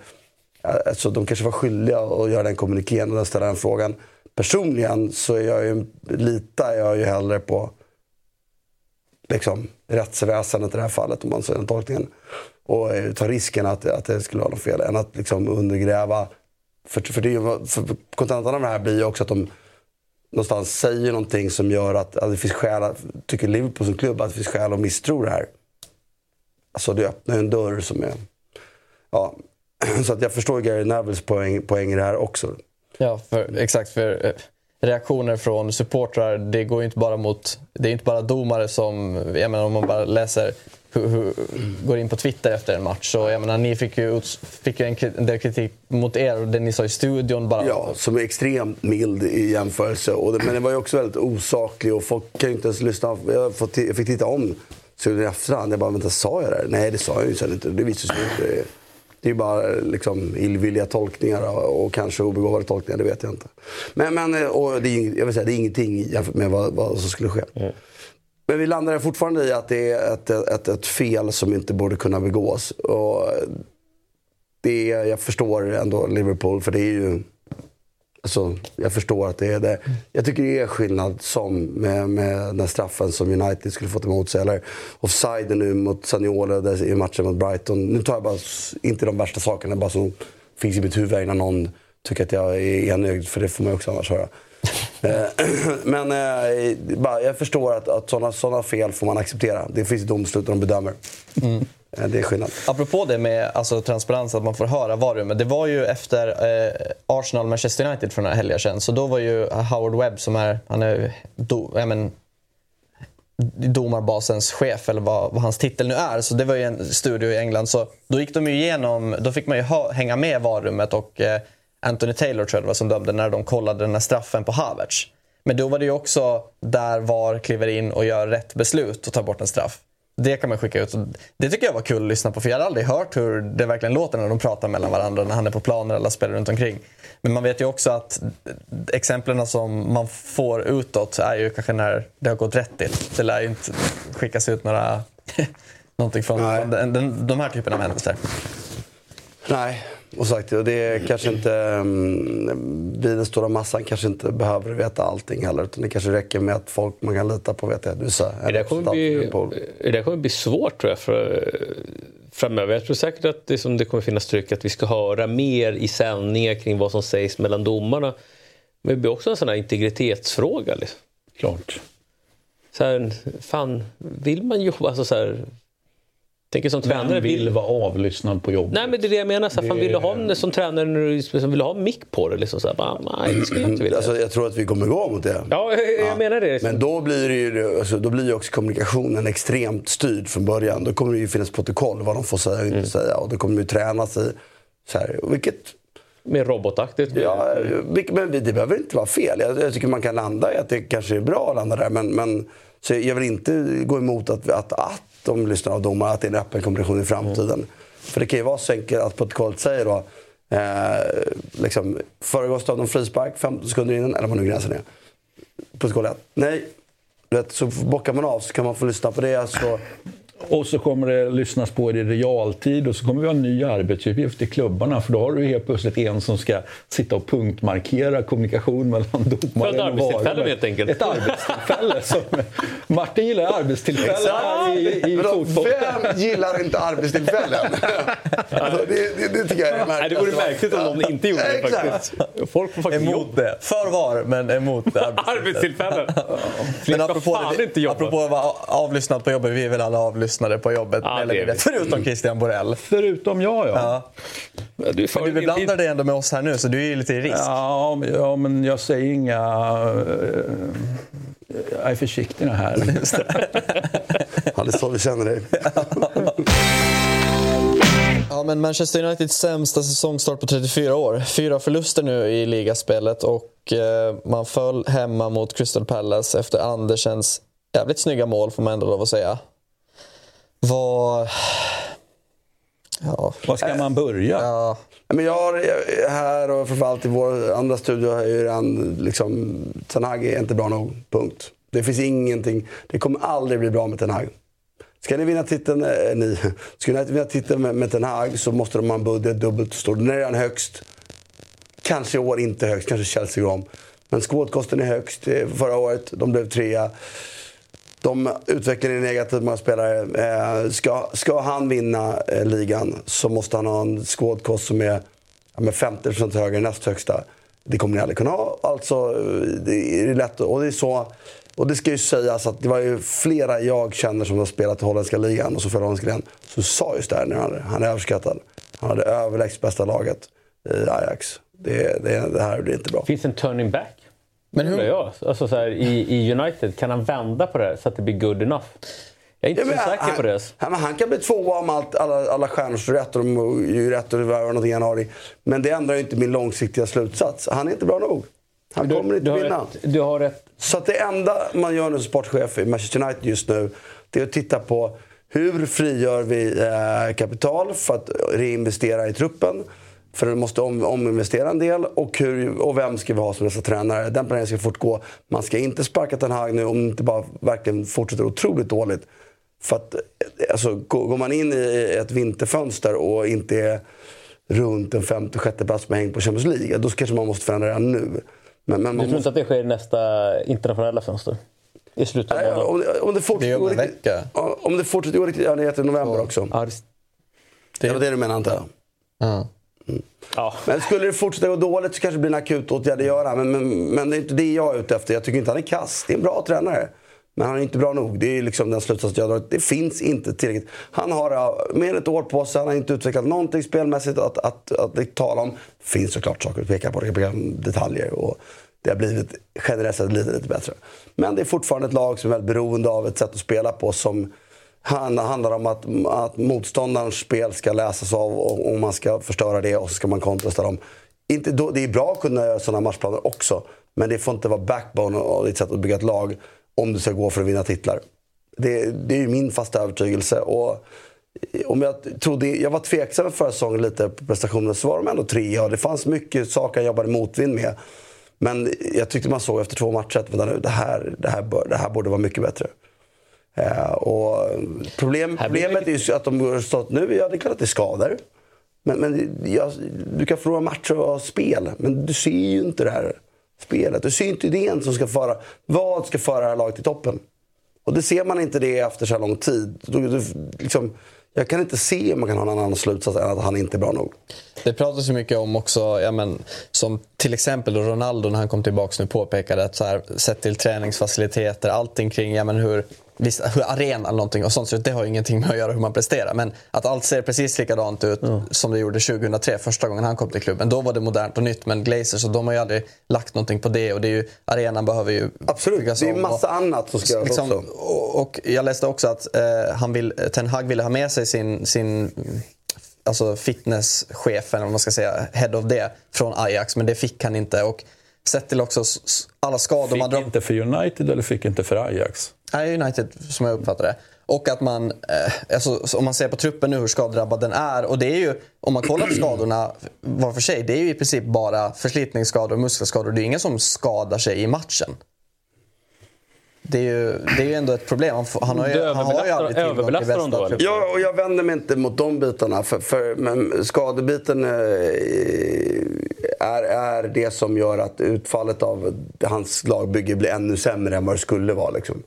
Speaker 2: Alltså, de kanske var skyldiga att göra den kommunikén och ställa den frågan. Personligen så är jag ju, litar jag ju hellre på liksom, rättsväsendet i det här fallet, om man säger den tolkningen. Och eh, tar ta risken att, att det skulle vara något fel, än att liksom undergräva. För, för, det, för kontentan av det här blir ju också att de någonstans säger någonting som gör att, att det finns skäl, att, tycker Liverpool som klubb, att det finns skäl att misstro det här. Alltså det öppnar ju en dörr som är... Ja, så att jag förstår Gary Nevilles poäng, poäng i det här också.
Speaker 1: Ja, för, exakt. För eh, reaktioner från supportrar, det går ju inte bara mot... Det är inte bara domare som... Jag menar om man bara läser... Hur, hur, går in på Twitter efter en match. Så jag menar, ni fick ju, fick ju en, del kritik mot er och det ni sa i studion bara...
Speaker 2: Ja, som är extremt mild i jämförelse. Och det, men det var ju också väldigt osaklig och folk kan ju inte ens lyssna. Jag, får ti- jag fick titta om studion i efterhand. Jag bara, vänta, sa jag det? här? Nej, det sa jag ju sen inte. Det visade sig inte. Det, är bara liksom, illvilliga tolkningar och, och kanske obegåvade tolkningar, det vet jag inte. Men, men och det, är, jag vill säga, det är ingenting jämfört med vad, vad som skulle ske. Men vi landar fortfarande i att det är ett, ett, ett fel som inte borde kunna begås. Och det är, jag förstår ändå Liverpool, för det är ju... Alltså, jag förstår att det är det. Jag tycker det är skillnad som med, med den straffen som United skulle fått emot sig. Eller offsiden nu mot Saniolo i matchen mot Brighton. Nu tar jag bara inte de värsta sakerna, bara som finns i mitt huvud innan någon tycker att jag är enögd. För det får man ju också annars höra. Eh, Men eh, jag förstår att, att sådana såna fel får man acceptera. Det finns domslut och de bedömer.
Speaker 1: Mm.
Speaker 2: Eh, Det är skillnad.
Speaker 1: Apropå det med alltså, transparens, att man får höra varummet. Det var ju efter eh, Arsenal-Manchester United för några helger sedan. Så då var ju Howard Webb, som är, han är do, ja, men, domarbasens chef, eller vad, vad hans titel nu är. Så det var ju en studio i England. Så då gick de ju igenom, då fick man ju hänga med varummet och eh, Anthony Taylor tror jag det var som dömde när de kollade den här straffen på Havertz. Men då var det ju också där VAR kliver in och gör rätt beslut och tar bort en straff. Det kan man skicka ut. Det tycker jag var kul att lyssna på för jag hade aldrig hört hur det verkligen låter när de pratar mellan varandra när han är på planen eller spelar runt omkring. Men man vet ju också att exemplen som man får utåt är ju kanske när det har gått rätt till. Det lär ju inte skickas ut några någonting från, från den, den, de här typerna av händelser.
Speaker 2: Nej, och sagt, och det är kanske inte... Vi den stora massan kanske inte behöver veta allting heller. Utan det kanske räcker med att folk man kan lita på vet att du sa.
Speaker 4: Det där kommer bli, det där kommer bli svårt tror jag för, framöver. Jag tror säkert att det, som det kommer finnas tryck att vi ska höra mer i sändningar kring vad som sägs mellan domarna. Men det blir också en sån här integritetsfråga. Liksom.
Speaker 3: Klart.
Speaker 4: Så här, fan, vill man jobba alltså så här, tänker som tränare...
Speaker 3: Vem vill vara avlyssnad på jobbet?
Speaker 4: Nej men det är det jag menar. Så fan, vill du ha en som tränare när du liksom, vill ha mick på det? Liksom, så här, bara, nej, det skulle jag inte vilja.
Speaker 2: Alltså, jag tror att vi kommer gå mot det.
Speaker 4: Ja, jag, jag menar det.
Speaker 2: Men då blir, det ju, alltså, då blir ju också kommunikationen extremt styrd från början. Då kommer det ju finnas protokoll vad de får säga och inte
Speaker 4: Mm.
Speaker 2: säga. Och då kommer det ju tränas i... Så här, vilket
Speaker 4: Mer robotaktigt.
Speaker 2: Ja, men det behöver inte vara fel. Jag, jag tycker man kan landa i att det kanske är bra att landa där. Men, men, så jag vill inte gå emot att, att, att de lyssnar av domare, att det är en öppen kommunikation i framtiden. För det kan ju vara så enkelt att protokollet säger då eh, liksom, föregås av någon frispark 15 sekunder innan, eller vad nu gränsen är. Protokollet, nej. Vet, så bockar man av så kan man få lyssna på det. Så,
Speaker 3: och så kommer det lyssnas på det i realtid och så kommer vi ha en ny arbetsuppgift i klubbarna för då har du helt plötsligt en som ska sitta och punktmarkera kommunikation mellan domaren
Speaker 4: Ett
Speaker 3: och
Speaker 4: arbetstillfälle helt enkelt.
Speaker 3: Ett arbetstillfälle. Som, Martin gillar arbetstillfällen i, i fotboll.
Speaker 2: vem gillar inte arbetstillfällen? alltså, det, det, det tycker jag är
Speaker 4: Nej,
Speaker 2: märkligt.
Speaker 4: det vore märkligt om någon inte gjorde det faktiskt. Folk får faktiskt
Speaker 1: Emot det. För VAR, men emot arbetstillfällen.
Speaker 4: Arbetstillfällen.
Speaker 1: Men apropå, apropå att vara avlyssnad på jobbet, vi är väl alla avlyssnade på jobbet.
Speaker 4: Ja,
Speaker 1: eller
Speaker 4: det
Speaker 1: det. Förutom Christian Borell.
Speaker 3: Förutom jag, ja.
Speaker 1: Ja.
Speaker 4: Du
Speaker 1: Men du blandar dig ändå med oss här nu, så du är ju lite i risk.
Speaker 3: Ja, men- ja, men jag säger inga... eh, Jag är försiktig här.
Speaker 2: Ja, det är så vi känner dig.
Speaker 1: Ja, men Manchester Uniteds sämsta säsongstart på 34 år. Fyra förluster nu i ligaspelet och eh, man föll hemma mot Crystal Palace efter Andersens jävligt snygga mål, får man ändå lov att säga. Vad... Ja.
Speaker 3: Var ska man börja?
Speaker 1: Ja.
Speaker 2: Men jag har här och framförallt i vår andra studio har ju redan liksom, Ten Hag är inte bra nog. Punkt. Det finns ingenting. Det kommer aldrig bli bra med Ten Hag. Ska ni vinna titeln, eh, ni, ska ni vinna titeln med, med Ten Hag så måste de ha en budget dubbelt så stor. Den är redan högst. Kanske i år inte högst, kanske Chelsea går om. Men skådkosten är högst. Eh, förra året, de blev trea. De utvecklar det negativt, många spelare. Eh, ska, ska han vinna eh, ligan så måste han ha en skådkost som är ja, med 50% högre, näst högsta. Det kommer ni aldrig kunna ha. Alltså, det är lätt. Och det är så... Och det ska ju sägas att det var ju flera jag känner som har spelat i holländska ligan och som för holländska ligan. Så sa just det här, han, han är överskattad. Han hade överlägset bästa laget i Ajax. Det, det, det här blir inte bra.
Speaker 4: Finns en turning back?
Speaker 1: Men hur,
Speaker 4: Jag. Alltså så här, i, I United, kan han vända på det här så att det blir good enough? Jag är inte
Speaker 2: Ja,
Speaker 4: så säker
Speaker 2: han,
Speaker 4: på det.
Speaker 2: Han, han kan bli tvåa om allt, alla, alla stjärnor står rätt och de rätt och det var någonting i januari. Men det ändrar ju inte min långsiktiga slutsats. Han är inte bra nog. Han kommer inte
Speaker 4: du, har
Speaker 2: vinna.
Speaker 4: rätt, du har rätt.
Speaker 2: Så det enda man gör nu som sportchef i Manchester United just nu, det är att titta på hur frigör vi eh, kapital för att reinvestera i truppen. För den måste om, ominvestera en del. Och, hur, och vem ska vi ha som nästa tränare? Den planeringen ska fortgå. Man ska inte sparka Ten Hag nu om det inte bara verkligen fortsätter otroligt dåligt. För att, eh, alltså, går man in i ett vinterfönster och inte är runt en femte, sjätte plats med häng på Champions League, då kanske man måste förändra redan nu. Men, men man
Speaker 4: Du tror
Speaker 2: måste...
Speaker 4: inte att det sker i nästa internationella fönster? I slutet av
Speaker 2: om, det- om det
Speaker 1: Det är
Speaker 2: fortsätter
Speaker 1: om
Speaker 2: gå
Speaker 1: en vecka.
Speaker 2: Om det fortsätter gå riktigt... Ja, det heter november också.
Speaker 4: Ja, det,
Speaker 2: Det var det du menade antar jag.
Speaker 1: Ja.
Speaker 4: ja.
Speaker 2: Men skulle det fortsätta gå dåligt så kanske det blir en akut åtgärd att göra. Men, men, men det är inte det jag är ute efter. Jag tycker inte han är kass. Det är en bra tränare. Men han är inte bra nog. Det är liksom den slutsats jag drar. Det finns inte tillräckligt. Han har mer än ett år på sig. Han har inte utvecklat någonting spelmässigt att, att, att, att tala om. Det finns såklart saker att peka på. Det kan detaljer. Och det har blivit generellt sett lite, lite bättre. Men det är fortfarande ett lag som är väldigt beroende av ett sätt att spela på som handlar om att, att motståndarens spel ska läsas av och, och man ska förstöra det och så ska man kontrasta dem. Inte, då, det är bra att kunna göra sådana matchplaner också. Men det får inte vara backbone och ditt sätt att bygga ett lag om du ska gå för att vinna titlar. Det, det är ju min fasta övertygelse. Och om jag, trodde, jag var tveksam förra säsongen lite på prestationen. så var de ändå trea och det fanns mycket saker jag jobbade motvind med. Men jag tyckte man såg efter två matcher att vänta nu, det, här, det, här bör, det här borde vara mycket bättre. Eh, och problem, problemet är ju att de har stått nu, ja det är klart att det är skador. Men, men jag, du kan förlora matcher och spel, men du ser ju inte det här spelet. Du ser inte idén som ska föra, vad ska föra det här laget till toppen. Och det ser man inte det efter så här lång tid. Du, du, liksom, jag kan inte se om man kan ha en annan slutsats än att han inte är bra nog.
Speaker 1: Det pratas ju mycket om också, ja, men, som till exempel Ronaldo när han kom tillbaka nu påpekade att så här, sett till träningsfaciliteter, allting kring ja, men hur, visst, hur arenan någonting och sånt, så det har ju ingenting med att göra hur man presterar. Men att allt ser precis likadant ut som det gjorde 2003, första gången han kom till klubben. Då var det modernt och nytt, men Glazers, så de har ju aldrig lagt någonting på det och det är ju, arenan behöver ju
Speaker 2: Absolut, det är
Speaker 1: om
Speaker 2: massa
Speaker 1: och-
Speaker 2: annat som ska göras
Speaker 1: liksom,
Speaker 2: också.
Speaker 1: och, och jag läste också att eh, han vill, Ten Hag ville ha med sig sin, sin alltså fitnesschefen, eller man ska säga, head of det, från Ajax. Men det fick han inte. Och sett till också alla skador man
Speaker 3: Fick
Speaker 1: drar...
Speaker 3: inte för United eller fick inte för Ajax?
Speaker 1: Nej, United som jag uppfattar det. Och att man, eh, alltså, så om man ser på truppen nu hur skadedrabbad den är. Och det är ju, om man kollar på skadorna var för sig, det är ju i princip bara förslitningsskador och muskelskador. Det är ju ingen som skadar sig i matchen. Det är ju, det är ju ändå ett problem. Han har ju, han har ju aldrig tillgång till bästa
Speaker 4: då.
Speaker 2: Ja, och jag vänder mig inte mot de bitarna. För, för, men skadebiten eh, är, är det som gör att utfallet av hans lagbygge blir ännu sämre än vad det skulle vara. Liksom.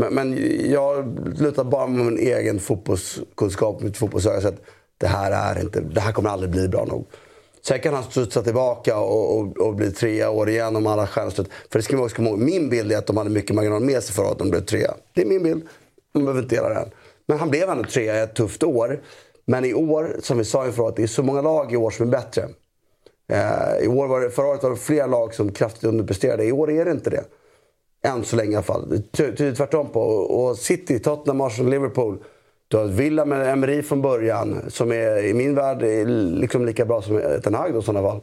Speaker 2: Men, men jag lutar bara med min egen fotbollskunskap, mitt fotbollsöga. så att Det här, är inte, det här kommer aldrig bli bra nog. Sen kan han studsa tillbaka och, och, och bli trea år igen om alla stjärnor För det ska man också komma ihåg. Min bild är att de hade mycket marginal med sig för att de blev trea. Det är min bild. Man behöver inte dela den. Men han blev ändå trea i ett tufft år. Men i år, som vi sa inför att det är så många lag i år som är bättre. Eh, i år var det, förra året var det flera lag som kraftigt underpresterade. I år är det inte det. Än så länge i alla fall. Det tvärtom på. Och City, Tottenham, Arsenal, Liverpool. Du har ett Villa med Emery från början. Som är i min värld är liksom lika bra som Ten Hag då, i sådana fall.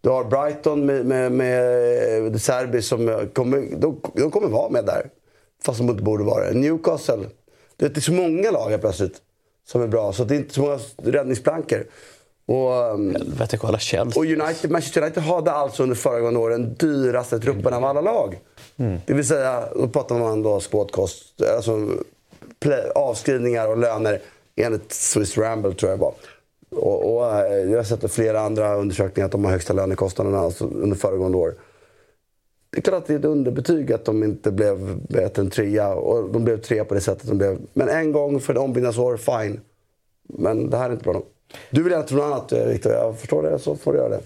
Speaker 2: Du har Brighton med, med, med De Serbi som eh, kommer, de, de kommer vara med där. Fast de inte borde vara det. Newcastle. Det är så många lag här plötsligt. som är bra. Så det är inte så många räddningsplankor. Och, um,
Speaker 4: Helvete, kolla Chelsea.
Speaker 2: och United, Manchester United hade alltså under föregående år den dyraste truppen av alla lag. Det vill säga, då pratar man då squadkost, alltså avskrivningar och löner enligt Swiss Ramble tror jag det var. Och, och eh, jag har sett flera andra undersökningar att de har högsta lönekostnaderna alltså under föregående år. Det är klart att det är ett underbetyg att de inte blev bättre än trea. Och de blev trea på det sättet de blev. Men en gång för ett ombyggnadsår, fine. Men det här är inte bra nog. Du vill tro något annat eh, Viktor, jag förstår det så får du göra det.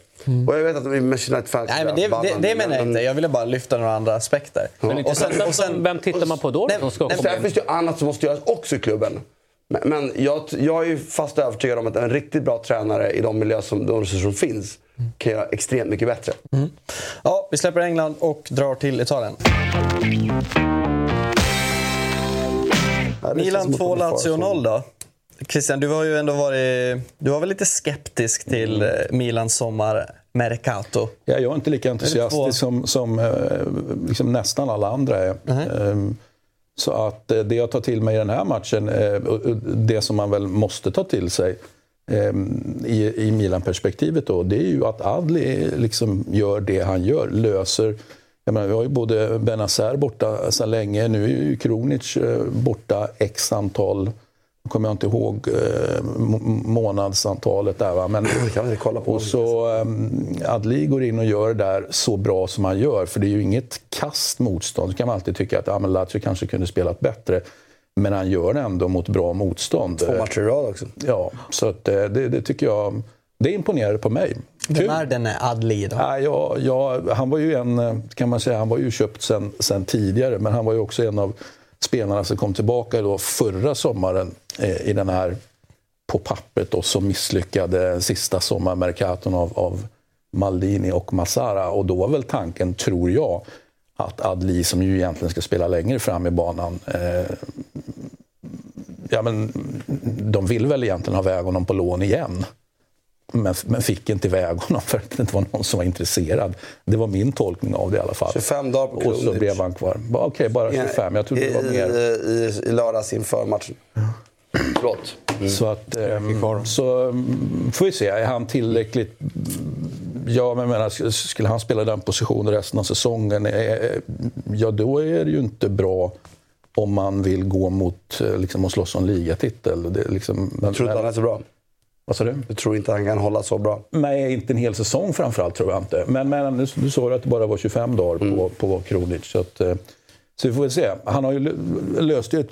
Speaker 2: Och jag vet att vi är Manchester United-fans.
Speaker 1: Nej, men det, det, det menar jag inte. Jag ville bara lyfta några andra aspekter.
Speaker 4: Men
Speaker 1: Och sen- och sen-
Speaker 4: vem tittar man på då?
Speaker 1: Nej,
Speaker 4: som ska
Speaker 1: nej,
Speaker 4: komma
Speaker 2: Sen
Speaker 4: in?
Speaker 2: finns det ju annat som måste göras också i klubben. Men, men jag, jag är ju fast övertygad om att en riktigt bra tränare i de miljöer som, de resurser som finns kan göra extremt mycket bättre.
Speaker 1: Ja, vi släpper England och drar till Italien.
Speaker 2: Ja,
Speaker 1: Milan
Speaker 2: känns som
Speaker 1: 2,
Speaker 2: att de är
Speaker 1: Lazio
Speaker 2: kvar
Speaker 1: 0 då? Christian, du har ju ändå varit... Du var väl lite skeptisk till eh, Milans sommarmercato?
Speaker 3: Ja, jag är inte lika entusiastisk som, som eh, liksom nästan alla andra är. Ehm, Så att eh, det jag tar till mig i den här matchen, det som man väl måste ta till sig ehm, i, i Milan-perspektivet då, det är ju att Adli liksom gör det han gör, löser jag menar, vi har ju både Benazer borta sedan länge, nu är ju Kronic borta x antal, kommer jag inte ihåg eh, månadsantalet där va, men
Speaker 2: Det kan vi kolla på.
Speaker 3: och så um, Adli går in och gör det där så bra som han gör. För det är ju inget kast motstånd. Så kan man alltid tycka att ja, men Lazio kanske kunde spelat bättre. Men han gör det ändå mot bra motstånd.
Speaker 2: Två matcher i rad också.
Speaker 3: Ja, så att, eh, det, det tycker jag... Det imponerade på mig.
Speaker 1: Vem är den Adli då?
Speaker 3: Ja, ja, ja, han var ju en, eh, kan man säga, han var ju köpt sen, sen tidigare, men han var ju också en av spelarna som kom tillbaka då förra sommaren eh, i den här, på pappret då, så misslyckade sista sommarmerkaton av, av Maldini och Massara. Och då var väl tanken, tror jag, att Adli, som ju egentligen ska spela längre fram i banan, eh, ja, men, de vill väl egentligen ha iväg honom på lån igen. Men, men fick inte iväg honom för att det inte var någon som var intresserad. Det var min tolkning av det i alla fall.
Speaker 2: 25 dagar på
Speaker 3: Och så blev han kvar. Okej, bara 25. Jag trodde det var
Speaker 2: I,
Speaker 3: mer.
Speaker 2: i, I lördags inför matchen. Förlåt.
Speaker 3: Så, att, ehm, så mm, får vi se. Är han tillräckligt... Ja, men menar, skulle han spela den positionen resten av säsongen, eh, ja då är det ju inte bra om man vill gå mot eh, liksom, och slåss om ligatitel. Det, liksom, men,
Speaker 2: Jag tror inte han är så bra.
Speaker 3: Vad sa du?
Speaker 2: Jag tror inte han kan hålla så bra.
Speaker 3: Nej, inte en hel säsong framförallt tror jag inte. Men, men du, du sa ju att det bara var 25 dagar på,
Speaker 2: Mm.
Speaker 3: på Kronic. Så, att, eh, så vi får väl se. Han har ju lö- löst ett,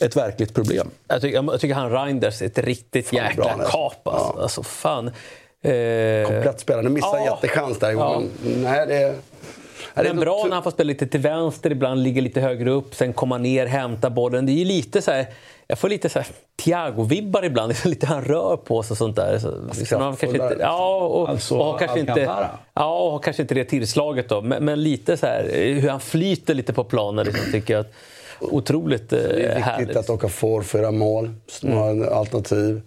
Speaker 3: ett verkligt problem.
Speaker 4: Jag tycker, jag tycker han Reinders är ett riktigt
Speaker 2: bra
Speaker 4: jäkla
Speaker 2: är.
Speaker 4: kap. Alltså,
Speaker 2: Ja.
Speaker 4: alltså fan. Eh,
Speaker 2: Komplett spelare. Nu missade
Speaker 4: Ja.
Speaker 2: jättechans där.
Speaker 4: Ja.
Speaker 2: Men, nej, det är... Nej, det är
Speaker 4: Men bra när han får spela lite till vänster, ibland ligga lite högre upp, sen komma ner, hämta bollen. Det är lite så här, jag får lite så här Thiago-vibbar ibland, Det är lite han rör på sig och sånt där. Så, liksom, han kanske inte,
Speaker 2: kraftfullare.
Speaker 4: ja, och,
Speaker 3: Alltså,
Speaker 4: och har kanske inte,
Speaker 3: Alcantara.
Speaker 4: ja, och har kanske inte det tillslaget då. Men, men lite så här, hur han flyter lite på planen liksom, tycker jag. Att, otroligt eh,
Speaker 2: Det är viktigt
Speaker 4: härligt.
Speaker 2: att åka får göra mål. Så har en alternativ.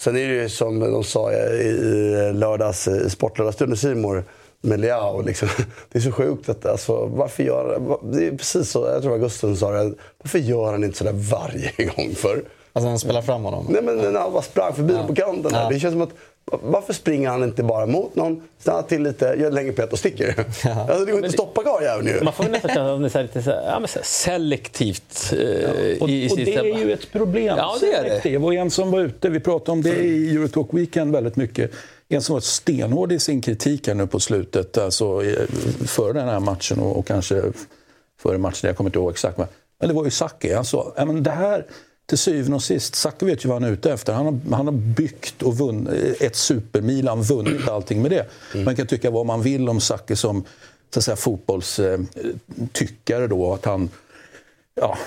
Speaker 2: Sen är det ju som de sa i lördags, i Sportlördagsstunden Simor med Leao. Liksom. Det är så sjukt. Att, alltså, varför gör, det är precis så, jag tror Augusten sa det. Varför gör han inte sådär varje gång för?
Speaker 1: Alltså han spelar fram honom?
Speaker 2: Nej men när han bara sprang förbi dem på kanten. Där. Det känns som att varför springer han inte bara mot någon, stannar till lite, gör ett längre pet och sticker? Alltså, det går inte att stoppa karljäveln ju.
Speaker 4: Man får nästan känna att det är så lite så här, ja, men så här selektivt eh,
Speaker 3: Och,
Speaker 4: i, i
Speaker 3: och det är ju ett problem.
Speaker 4: Ja, det är det.
Speaker 3: Och en som var ute, vi pratade om det i Eurotalk Weekend väldigt mycket. En som var stenhård i sin kritik här nu på slutet, alltså före den här matchen och, och kanske före matchen, jag kommer inte ihåg exakt. Men, men det var ju Sacke. Han sa, ja, men det här till syvende och sist, Sacke vet ju vad han är ute efter. Han har, han har byggt och vunnit ett supermilan, vunnit allting med det. Man kan tycka vad man vill om Sacke som så att säga, fotbollstyckare då, att han ja,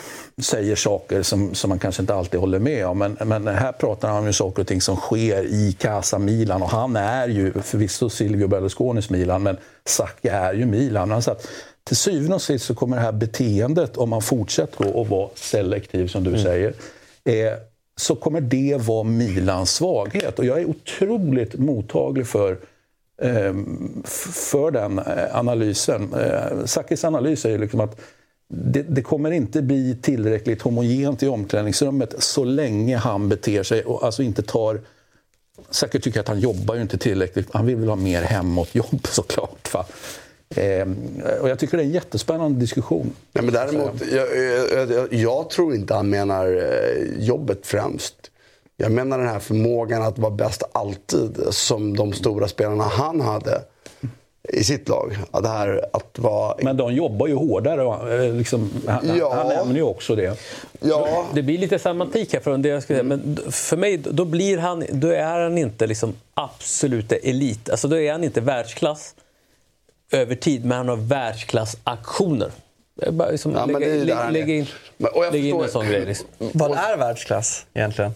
Speaker 3: säger saker som, som man kanske inte alltid håller med om. Men, men här pratar han om saker och ting som sker i Casa Milan. Och han är ju förvisso Silvio Berlusconis Milan, men Sacchi är ju Milan. Han sa att till syvende och sist så kommer det här beteendet, om man fortsätter att vara selektiv som du säger, eh, så kommer det vara Milans svaghet. Och jag är otroligt mottaglig för eh, för den eh, analysen. Eh, Sakis analys är ju liksom att det, det, kommer inte bli tillräckligt homogent i omklädningsrummet så länge han beter sig och alltså inte tar... Säkert tycker att han jobbar ju inte tillräckligt. Han vill väl ha mer hemåtjobb såklart. Va? Eh, och jag tycker det är en jättespännande diskussion.
Speaker 2: Nej, men däremot, jag, jag, jag, jag tror inte han menar eh, jobbet främst. Jag menar den här förmågan att vara bäst alltid, som de stora spelarna han hade i sitt lag. Det här att vara...
Speaker 3: Men de jobbar ju hårdare. Eh, liksom, han, ja. han nämner ju också det.
Speaker 4: Ja. Det blir lite semantik här från det jag skulle säga. Men för mig då, blir han, då är han inte liksom absoluta elit. Alltså då är han inte världsklass över tid, men han har världsklassaktioner. Liksom ja, lägga, lägga, lägga in, lägga in en sån grej. Liksom.
Speaker 1: Vad är världsklass egentligen?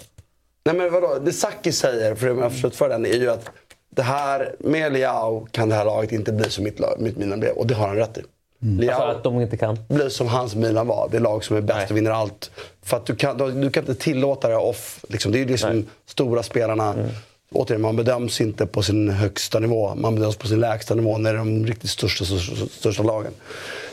Speaker 2: Nej men vadå, det Saki säger, för jag har försökt för den, är ju att det här, med Liao kan det här laget inte bli som mitt, lag, mitt Milan blev. Och det har han rätt i.
Speaker 4: Mm. Liao alltså att de inte kan?
Speaker 2: blir som hans Milan var. Det lag som är bäst Nej. och vinner allt. För att du kan, du, kan inte tillåta det off. Liksom. Det är ju liksom Nej. stora spelarna. Mm. Återigen, man bedöms inte på sin högsta nivå. Man bedöms på sin lägsta nivå när det är de riktigt största, största, största lagen.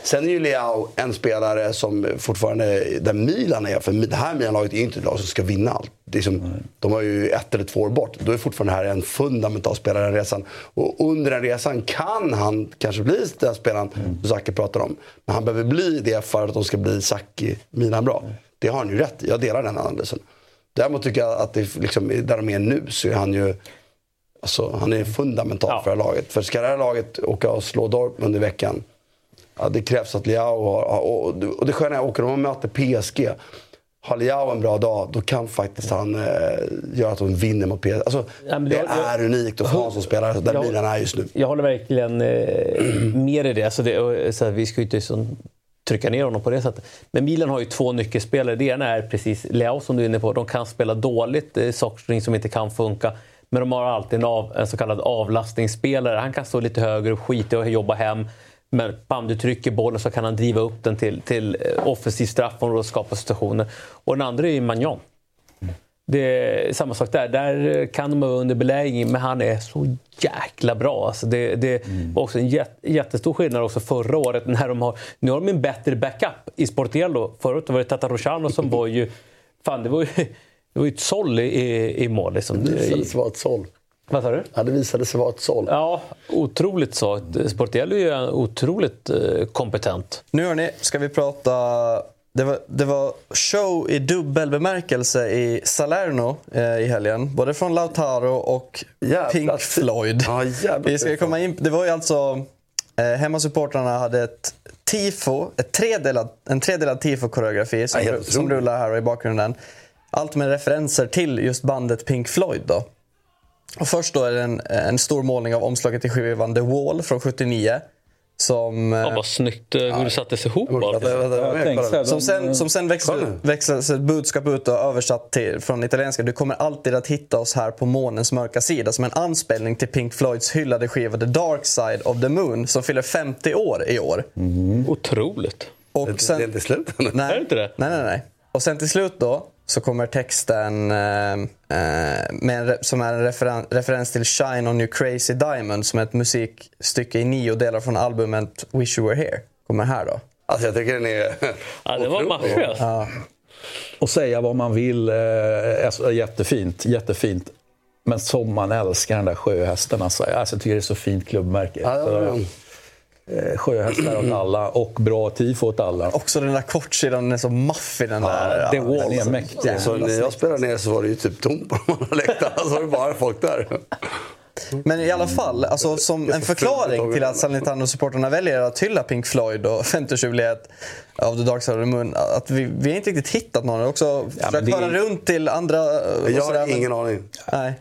Speaker 2: Sen är ju Leao en spelare som fortfarande, där Milan är, för det här Milan-laget är inte ett lag som ska vinna allt. Det är som, mm. De har ju ett eller två år bort. Då är fortfarande här en fundamental spelare den resan. Och under den resan kan han kanske bli den spelaren mm. Zacke pratar om. Men han behöver bli det för att de ska bli Zacke, Milan bra. Mm. Det har han ju rätt i. Jag delar den analysen. Däremot tycker jag att det, liksom, där de är nu så är han ju Alltså, han är fundamental ja. för det här laget. För ska det här laget åka och slå Dortmund i veckan Ja, det krävs att Liao har... Och, och det sköna är åker de och möter PSG. Har Liao en bra dag, då kan faktiskt han eh, göra att de vinner mot PSG. Alltså, ja, det jag, är unikt att få en som spelare där Milan är just nu.
Speaker 4: Jag håller verkligen eh, med i det. Alltså det så här, vi ska ju inte så, trycka ner honom på det sättet. Men Milan har ju två nyckelspelare. Det ena är precis Leao som du är inne på. De kan spela dåligt, det är saker som inte kan funka. Men de har alltid en, av, en så kallad avlastningsspelare. Han kan stå lite högre och skita i att jobba hem. Men bam, du trycker bollen så kan han driva upp den till, till eh, offensiv straffområde och skapa situationer. Och den andra är ju Magnon. Det är samma sak där. Där kan de vara under belägring, men han är så jäkla bra. Alltså det, det mm. var också en jättestor skillnad också förra året. När de har, nu har de en bättre backup i Sportiello. Förut var det Tata Rosano som var ju... Fan, det var ju, det var ju ett såll i, i mål. Liksom.
Speaker 2: Det visade sig vara ett såll.
Speaker 4: Vad sa du?
Speaker 2: Ja, det visade sig vara ett såll.
Speaker 4: Ja, otroligt svagt. Sportiello är ju otroligt eh, kompetent.
Speaker 1: Nu hörni, ska vi prata... Det var, det var show i dubbel bemärkelse i Salerno eh, i helgen. Både från Lautaro och jävla Pink Floyd.
Speaker 2: Ja,
Speaker 1: vi ska komma in, det var ju alltså... Eh, hemmasupportrarna hade ett tifo, ett tredelad, en tredelad tifo-koreografi som, ja, som rullar här i bakgrunden. Allt med referenser till just bandet Pink Floyd. Då. Och först då är det en, en stor målning av omslaget till skivan The Wall från 79. Som,
Speaker 4: ja, vad snyggt hur ja, det sattes ihop.
Speaker 1: Som sen, som sen växlades ett budskap ut och översatt till, från italienska. Du kommer alltid att hitta oss här på månens mörka sida. Som en anspelning till Pink Floyds hyllade skiva The Dark Side of the Moon som fyller 50 år i år.
Speaker 4: Mm. Otroligt.
Speaker 2: Och sen, det är inte slut
Speaker 1: Nej,
Speaker 4: är det inte det?
Speaker 1: Nej, nej, nej. Och sen till slut då så kommer texten eh, eh med en, som är en referen referens till Shine on you crazy diamond som är ett musikstycke i nio delar från albumet Wish you were here. Kommer här då.
Speaker 2: Alltså jag tycker den är...
Speaker 4: ja, det var maffig ja.
Speaker 3: Och säga vad man vill, eh, alltså, jättefint, jättefint. Men som man älskar den där sjöhästen. Alltså, alltså, jag tycker det är så fint klubbmärke. Ja, ja, ja. Sjöhästar åt alla och bra tifo åt alla.
Speaker 1: Också den där kortsidan, den är så maffig den där.
Speaker 3: Ja, det wall är mäktig.
Speaker 2: Så när jag spelade ner så var det ju typ tomt på de andra läktarna. Så var det bara folk där.
Speaker 1: Men i alla fall, alltså, som en förklaring till att Salernitano-supporterna väljer att hylla Pink Floyd och 50-årsjubileet av The Dark Side of the Moon, att vi, vi har inte riktigt hittat någon. Också ja, försökt det... höra runt till andra...
Speaker 2: Jag har ingen aning.
Speaker 1: Nej.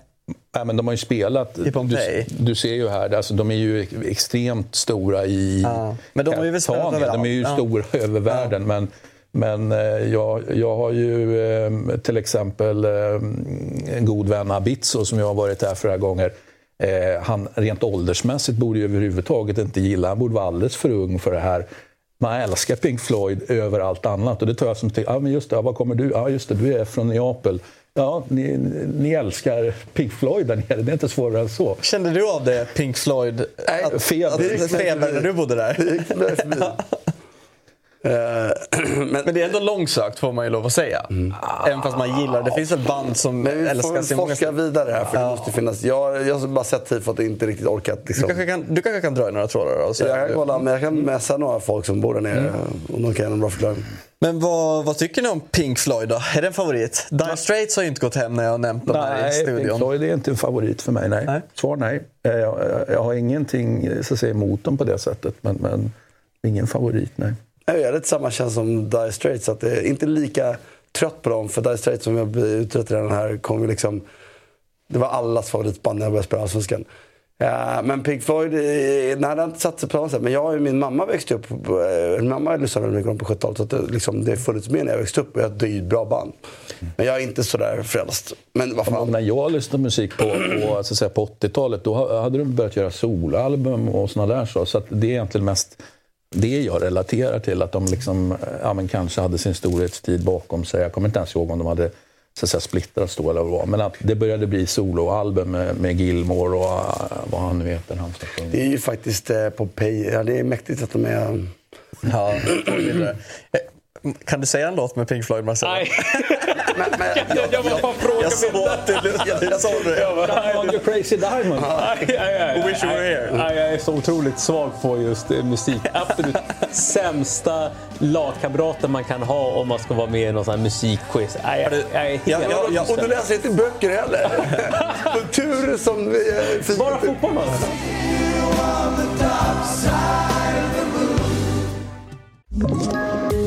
Speaker 3: Ja, men de har ju spelat. Du, du, ser ju här, alltså, de är ju extremt stora i
Speaker 1: ja. Men de har ju
Speaker 3: De är ju ja. stora över världen. Men, men eh, jag, jag har ju eh, till exempel eh, en god vän, Abitso, som jag har varit här flera gånger. Han rent åldersmässigt borde ju överhuvudtaget inte gilla, han borde vara alldeles för ung för det här. Man älskar Pink Floyd över allt annat och det tar jag som till, ah, men just det, var kommer du? Ja, ah, just det, du är från Neapel. Ja, ni, ni älskar Pink Floyd där nere. Det är inte svårare än så.
Speaker 1: Kände du av det, Pink Floyd?
Speaker 3: Nej,
Speaker 1: att, feber. Att, feber när du bodde där? men, men, det är ändå långsökt får man ju lov att säga. Mm. Även fast man gillar det. finns väl band som
Speaker 2: men vi
Speaker 1: älskar
Speaker 2: sin många... forska vidare här för ja. det måste finnas. Jag, jag har bara sett tifo att inte riktigt orkat. Liksom.
Speaker 1: Du, kanske kan, du kanske kan dra i några trådar då?
Speaker 2: jag kan kolla, men jag kan messa några folk som bor där nere. Mm. Om de kan ge en bra förklaring.
Speaker 1: Men vad, vad, tycker ni om Pink Floyd då? Är det en favorit? Dire Straits har ju inte gått hem när jag har nämnt dem här i studion.
Speaker 3: Nej, Pink Floyd är inte en favorit för mig. Nej. nej. Svar nej. Eh, jag, jag, har ingenting så att säga, emot dem på det sättet. Men, men ingen favorit, nej.
Speaker 2: Jag har lite samma känsla som Dire Straits. Att det är inte lika trött på dem. För Dire Straits, som jag utrett redan här, kom liksom... Det var allas favoritband när jag började spela Allsvenskan. Ja, men Pink Floyd, eh, nej, det har inte satt sig på samma sätt. Men jag och min mamma växte upp, eh, min mamma lyssnade mycket på 70-talet. Så det, liksom, det har funnits med när jag växte upp och jag är ett bra band. Men jag är inte sådär frälst. Men vad fan.
Speaker 3: När jag lyssnade musik på, på, så säga, på 80-talet, då hade de börjat göra soloalbum och såna där. Så, så det är egentligen mest det jag relaterar till. Att de liksom, ja, kanske hade sin storhetstid bakom sig. Jag kommer inte ens ihåg om de hade så att säga, splittrats då eller vad. Men att det började bli soloalbum med, med Gilmore och uh, vad han nu heter. Han
Speaker 2: det är ju faktiskt eh, Popeye. Ja, det är mäktigt att de är...
Speaker 1: Ja, kan du säga en låt med Pink Floyd, Marcelo?
Speaker 4: Nej. men, men, jag, jag, jag var bara fråga
Speaker 1: Jag såg att du... Jag såg
Speaker 3: det. On your crazy diamond.
Speaker 1: Wish you were here.
Speaker 4: Jag är så otroligt svag på just eh, musik. Absolut sämsta lagkamraten man kan ha om man ska vara med i någon sån här musikquiz. Jag, jag,
Speaker 2: jag, jag, jag, och du läser inte böcker heller. Kultur som...
Speaker 4: Bara fotboll, man.
Speaker 7: Ett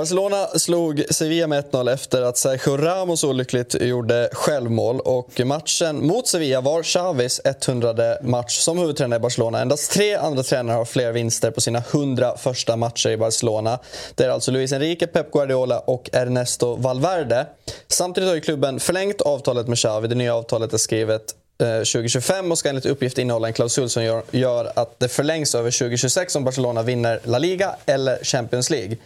Speaker 1: Barcelona slog Sevilla med 1-0 efter att Sergio Ramos olyckligt gjorde självmål. Och matchen mot Sevilla var Xavis 100 match som huvudtränare i Barcelona. Endast tre andra tränare har fler vinster på sina 100 första matcher i Barcelona. Det är alltså Luis Enrique, Pep Guardiola och Ernesto Valverde. Samtidigt har klubben förlängt avtalet med Xavi. Det nya avtalet är skrivet 2025 eh, och ska enligt uppgift innehålla en klausul som gör, gör, att det förlängs över 2026 om Barcelona vinner La Liga eller Champions League.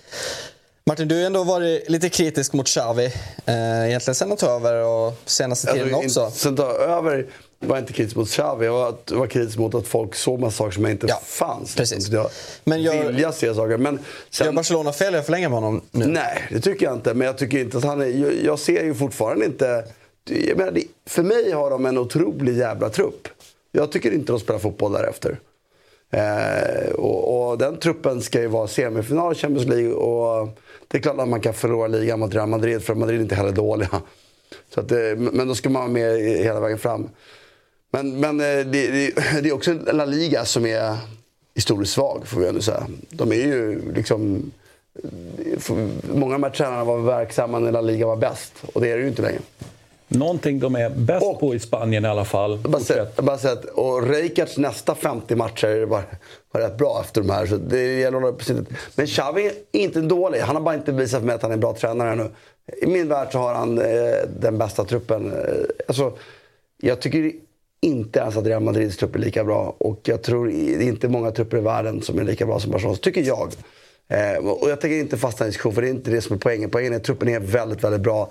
Speaker 1: Martin, du har ändå varit lite kritisk mot Xavi, eh, egentligen sen han tog över och senaste tiden också.
Speaker 2: Sen tog över var jag inte kritisk mot Xavi, jag var, kritisk mot att folk såg massa saker som inte ja, fanns.
Speaker 1: Precis.
Speaker 2: Jag
Speaker 1: men
Speaker 2: gör, vilja se saker. Men
Speaker 1: sen, gör Barcelona fel att förlänga med honom nu?
Speaker 2: Nej, det tycker jag inte. Men jag tycker inte att han är... Jag, jag ser ju fortfarande inte... Menar, för mig har de en otrolig jävla trupp. Jag tycker inte de spelar fotboll därefter. Eh, och, och, den truppen ska ju vara semifinal i Champions League. Och det är klart att man kan förlora ligan mot Real Madrid, för Madrid är inte heller dåliga. Så att, eh, men då ska man vara med hela vägen fram. Men, men eh, det, det, det, är också La Liga som är historiskt svag, får vi ändå säga. De är ju liksom... Eh, många av de här tränarna var verksamma när La Liga var bäst. Och det är det ju inte längre.
Speaker 3: Någonting de är bäst och, på i Spanien i alla fall.
Speaker 2: Bara sett, bara sett, och Reikards nästa 50 matcher var, var rätt bra efter de här. Så det gäller att Men Xavi är inte dålig. Han har bara inte visat för mig att han är en bra tränare ännu. I min värld så har han eh, den bästa truppen. Eh, alltså, jag tycker inte ens att Real Madrids trupp är lika bra. Och jag tror det är inte många trupper i världen som är lika bra som Barcelona. tycker jag. Eh, och jag tänker inte fastna i diskussion, för det är inte det som är poängen. Poängen är att truppen är väldigt, väldigt bra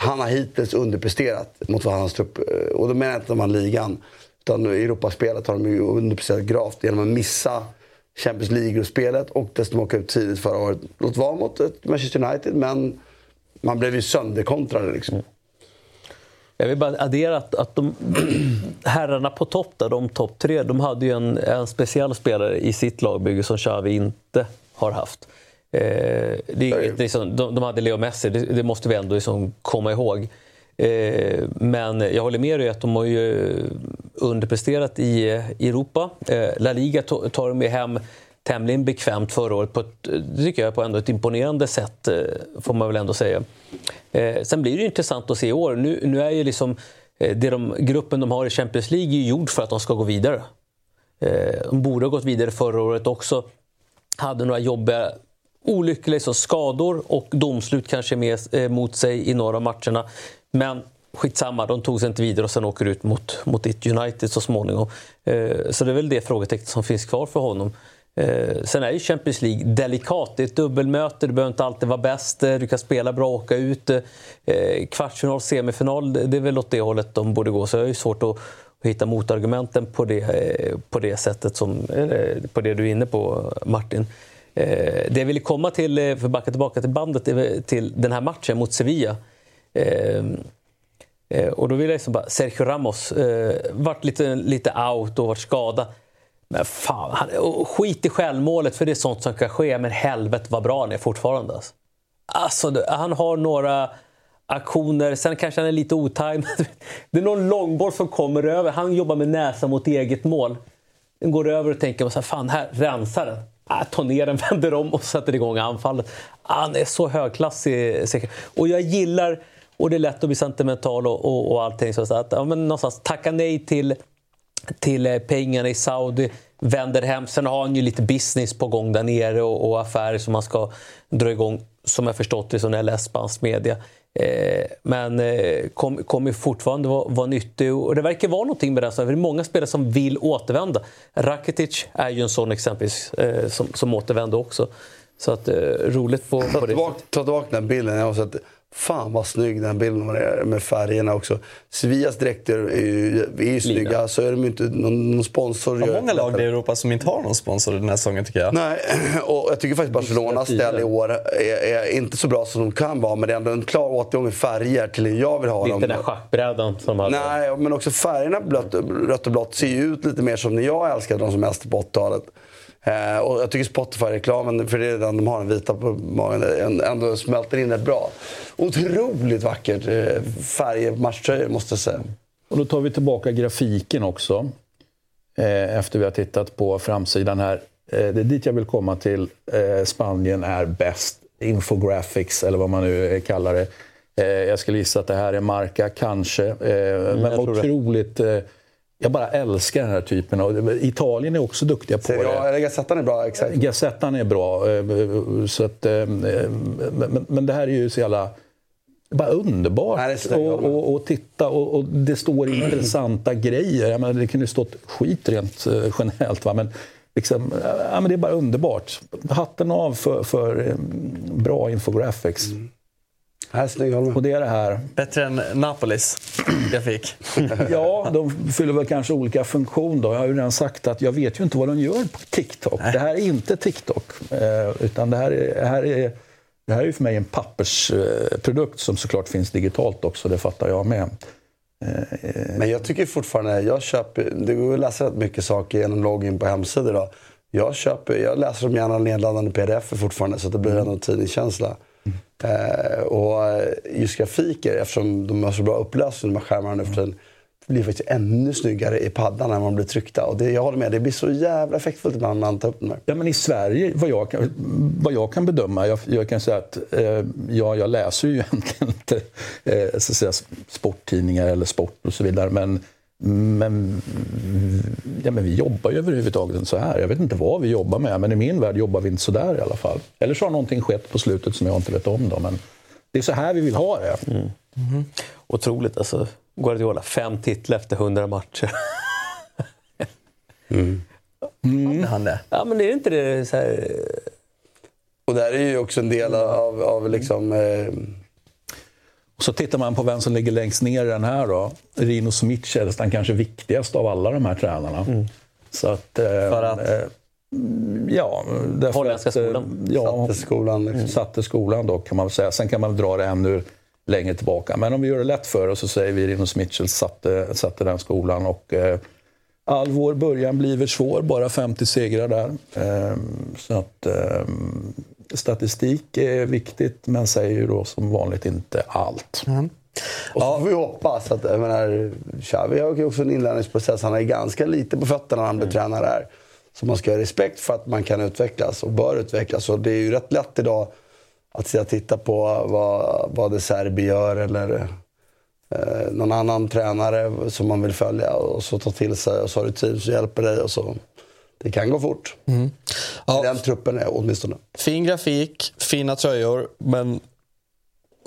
Speaker 2: han har hittills underpresterat mot vad hans trupp... Eh, och då menar jag inte de vann ligan. Utan i Europaspelet har de ju underpresterat gravt genom att missa Champions League-spelet och dessutom åka ut tidigt förra året. Låt vara mot Manchester United, men man blev ju sönderkontrade liksom. Mm.
Speaker 4: Jag vill bara addera att, att de, herrarna på topp, där, de topp tre, de hade ju en, en speciell spelare i sitt lagbygge som Xavi inte har haft. Eh, det är liksom, de, de, hade Leo Messi, det, det måste vi ändå liksom komma ihåg. Eh, men jag håller med dig att de har ju underpresterat i, Europa. Eh, La Liga tar de hem tämligen bekvämt förra året på ett, det tycker jag, på ändå ett imponerande sätt, eh, får man väl ändå säga. Eh, sen blir det intressant att se i år. Nu, nu är ju liksom, eh, det de, gruppen de har i Champions League är gjord för att de ska gå vidare. De borde ha gått vidare förra året också. Hade några jobbiga olyckliga så skador och domslut kanske med, eh, mot sig i några av matcherna. Men skitsamma, de tog sig inte vidare och sen åker ut mot, mot ett United så småningom. Eh, så det är väl det frågetecknet som finns kvar för honom. Eh, sen är ju Champions League delikat. Det är ett dubbelmöte, du behöver inte alltid vara bäst. Eh, du kan spela bra och åka ut. Eh, eh kvartsfinal, semifinal, det är väl åt det hållet de borde gå. Så det är svårt att, hitta motargumenten på det, eh, på det sättet, som, på det du är inne på Martin. Eh, det jag ville komma till, eh, för att backa tillbaka till bandet, till den här matchen mot Sevilla. Eh, eh, och då vill jag liksom bara, Sergio Ramos, eh, vart lite, lite out och varit skadad. Men fan, han, skit i självmålet för det är sånt som kan ske. Men helvete vad bra han är fortfarande. Alltså, alltså han har några aktioner, sen kanske han är lite otajmad. Det är någon långboll som kommer över. Han jobbar med näsan mot eget mål. Den går över och tänker, så här, fan här, rensar den. Ah, Tar ner den, vänder om och sätter igång anfallet. Ah, han är så högklassig. Och jag gillar, och det är lätt att bli sentimental och, och, och allting, så att ja, men någonstans tacka nej till, till eh, pengarna i Saudi, vänder hem. Sen har han ju lite business på gång där nere och, och affärer som man ska dra igång, som jag förstått det, som jag läst spansk media. Eh, men eh, kommer kom fortfarande vara, vara nyttig. Och det verkar vara någonting med det. det är många spelare som vill återvända. Rakitic är ju en sån exempelvis eh, som, som återvänder också. Så att, roligt på, på det
Speaker 2: Ta tillbaka den bilden. Jag har sett Fan vad snygg den bilden var med färgerna också. Sevillas dräkter är ju, är ju snygga, så är de inte någon, någon sponsor.
Speaker 1: Det är många lag i Europa som inte har någon sponsor den här säsongen tycker jag.
Speaker 2: Nej, och jag tycker faktiskt Barcelonas ställ i år är, är, inte så bra som de kan vara. Men det är ändå en klar återgång i färger till hur jag vill ha
Speaker 4: dem.
Speaker 2: Inte
Speaker 4: den där schackbrädan som hade...
Speaker 2: Nej, men också färgerna blött, rött och blått ser ju ut lite mer som när jag älskade dem som mest på 80-talet. Eh, och jag tycker Spotify-reklamen, för det är den de har, den vita på magen, ändå smälter in rätt bra. Otroligt vackert eh, färger på matchtröjor måste jag säga.
Speaker 3: Och då tar vi tillbaka grafiken också. Eh, efter vi har tittat på framsidan här. Eh, det är dit jag vill komma till. Eh, Spanien är bäst. Infographics, eller vad man nu kallar det. Eh, jag skulle gissa att det här är Marca, kanske. Mm, men otroligt jag bara älskar den här typen av... Italien är också duktiga på
Speaker 2: ja, det. Gazettan är bra, exakt.
Speaker 3: Gazettan är bra. Eh, så att, eh, men, men det här är ju så jävla... Bara underbart att och, och, titta. Och, och, det står intressanta grejer. Jag menar, det kunde stått skit rent eh, generellt. Va? Men, liksom, ja, men det är bara underbart. Hatten av för, för bra infographics. Mm.
Speaker 2: Här
Speaker 3: Och det är det här.
Speaker 1: Bättre än Napolis grafik.
Speaker 3: ja, de fyller väl kanske olika funktion då. Jag har ju redan sagt att jag vet ju inte vad de gör på TikTok. Nej. Det här är inte TikTok. Eh, utan det här är, här är, det här är för mig en pappersprodukt som såklart finns digitalt också, det fattar jag med.
Speaker 2: Eh, Men jag tycker fortfarande, jag köper, det går att läsa rätt mycket saker genom login på hemsidor. Då. Jag, köper, jag läser dem gärna nedladdande pdf fortfarande så att det blir mm. en tidningskänsla. Eh, och just grafiker, eftersom de har så bra upplösning, de här skärmarna nu för tiden, blir faktiskt ännu snyggare i paddan när man blir tryckta. Och det, jag håller med, det blir så jävla effektfullt ibland när man tar upp dem här.
Speaker 3: Ja, men i Sverige, vad jag kan, vad jag kan bedöma, jag, jag kan säga att eh, ja, jag läser ju egentligen inte eh, så att säga, sporttidningar eller sport och så vidare. Men men, ja, men vi jobbar ju överhuvudtaget inte så här. Jag vet inte vad vi jobbar med, men i min värld jobbar vi inte så där i alla fall. Eller så har någonting skett på slutet som jag inte vet om. Då, men det är så här vi vill ha det. Mm.
Speaker 4: Mm. Otroligt alltså. Guardiola, fem titlar efter hundra matcher.
Speaker 2: mm.
Speaker 4: Mm. Han det. Ja, men är det inte det så här...
Speaker 2: Och där är ju också en del av, av liksom... Eh
Speaker 3: och så tittar man på vem som ligger längst ner i den här då. Rino Smic är nästan kanske viktigast av alla de här tränarna. Mm. Så att,
Speaker 4: eh, För att? Eh,
Speaker 3: ja,
Speaker 4: Holländska skolan?
Speaker 3: Ja, satte skolan, mm. satte skolan då kan man väl säga. Sen kan man dra det ännu längre tillbaka. Men om vi gör det lätt för oss så säger vi Rino Mitchell satte, satte den skolan. Och, eh, all vår början blir svår, bara 50 segrar där. Eh, så att, eh, statistik är viktigt men säger ju då som vanligt inte allt. Mm.
Speaker 2: Och så får vi hoppas att, jag menar, Xavi har ju också en inlärningsprocess. Han är ganska lite på fötterna när han blir mm. tränare här. Så man ska ha respekt för att man kan utvecklas och bör utvecklas. Och det är ju rätt lätt idag att titta på vad, vad De Serbi gör eller eh, någon annan tränare som man vill följa och så ta till sig och så har du team som hjälper dig och så. Det kan gå fort.
Speaker 1: Mm. Ja.
Speaker 2: Den truppen är åtminstone.
Speaker 1: Fin grafik, fina tröjor, men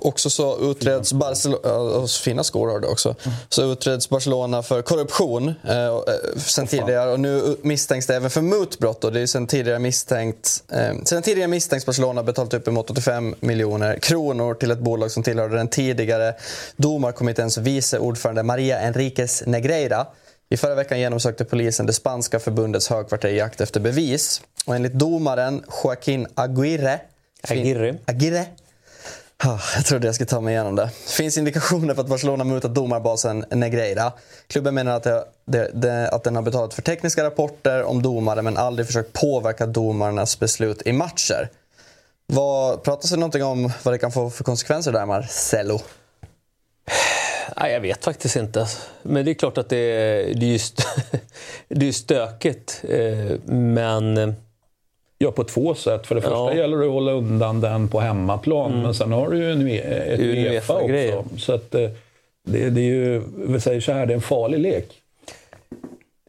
Speaker 1: också så utreds Barcelona, fina skor har det också. Så utreds Barcelona för korruption eh, eh, sen tidigare och nu misstänks det även för mutbrott. Och det är sen tidigare misstänkt, eh, sen tidigare misstänks Barcelona betalat upp emot 85 miljoner kronor till ett bolag som tillhörde den tidigare domarkommitténs vice ordförande Maria Enriquez Negreira. I förra veckan genomsökte polisen det spanska förbundets högkvarter i jakt efter bevis. Och enligt domaren Joaquín Aguirre,
Speaker 4: Aguirre.
Speaker 1: Aguirre Ah, Jag trodde jag skulle ta mig igenom det. Finns indikationer på att Barcelona mutat domarbasen Negreira. Klubben menar att, det, det, det, att den har betalat för tekniska rapporter om domare men aldrig försökt påverka domarnas beslut i matcher. Vad, pratas det någonting om vad det kan få för konsekvenser där, Marcelo?
Speaker 4: Nej, jag vet faktiskt inte. Men det är klart att det är, det är, det är stökigt. Eh, men...
Speaker 3: Ja, på två sätt. För det första
Speaker 4: Ja.
Speaker 3: gäller det att hålla undan den på hemmaplan,
Speaker 4: Mm.
Speaker 3: men sen har du ju en, ett
Speaker 4: ju en
Speaker 3: Uefa också. Så att, eh, det, det är ju, vi säger så här, det är en farlig lek.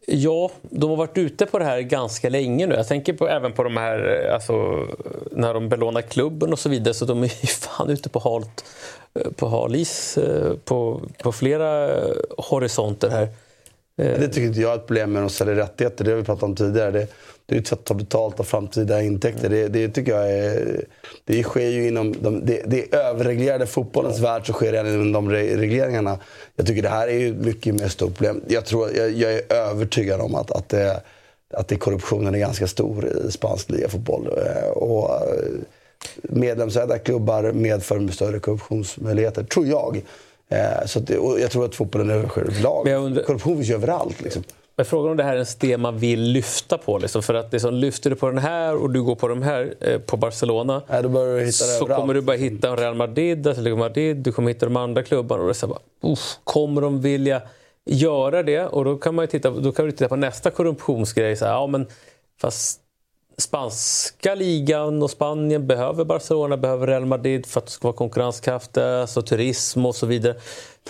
Speaker 4: Ja, de har varit ute på det här ganska länge nu. Jag tänker på, även på de här, eh, alltså, när de belånar klubben och så vidare. Så de är ju fan ute på halt, eh, på hal is eh, på, på flera horisonter här. Eh,
Speaker 2: Det tycker inte jag är ett problem med att sälja rättigheter. Det har vi pratat om tidigare. Det, det är ett sätt att ta betalt av framtida intäkter. Det, det tycker jag är... Det sker ju inom... De, det, det är överreglerade fotbollens värld så sker det inom de re- regleringarna. Jag tycker det här är ju ett mycket mer stort problem. Jag, tror, jag, jag är övertygad om att, att, det, att det korruptionen är ganska stor i spansk ligafotboll. Eh, Och eh, medlemsägda klubbar medför större korruptionsmöjligheter, tror jag. Eh, Så att jag tror att fotbollen överlag.
Speaker 4: Undrar-
Speaker 2: Korruption finns ju överallt. Liksom.
Speaker 4: Men frågan om det här är en sten man vill lyfta på. Liksom, för att det som lyfter du på den här och du går på de här eh, på Barcelona.
Speaker 2: Det
Speaker 4: så kommer du bara hitta en Real Madrid, Atletico Madrid, du kommer hitta de andra klubbarna. Och det är så bara, uff, kommer de vilja göra det? Och då kan, man ju titta, då kan du titta på nästa korruptionsgrej. Så här, ja, men, fast spanska ligan och Spanien behöver Barcelona, behöver Real Madrid för att det ska vara konkurrenskraftiga, alltså turism och så vidare.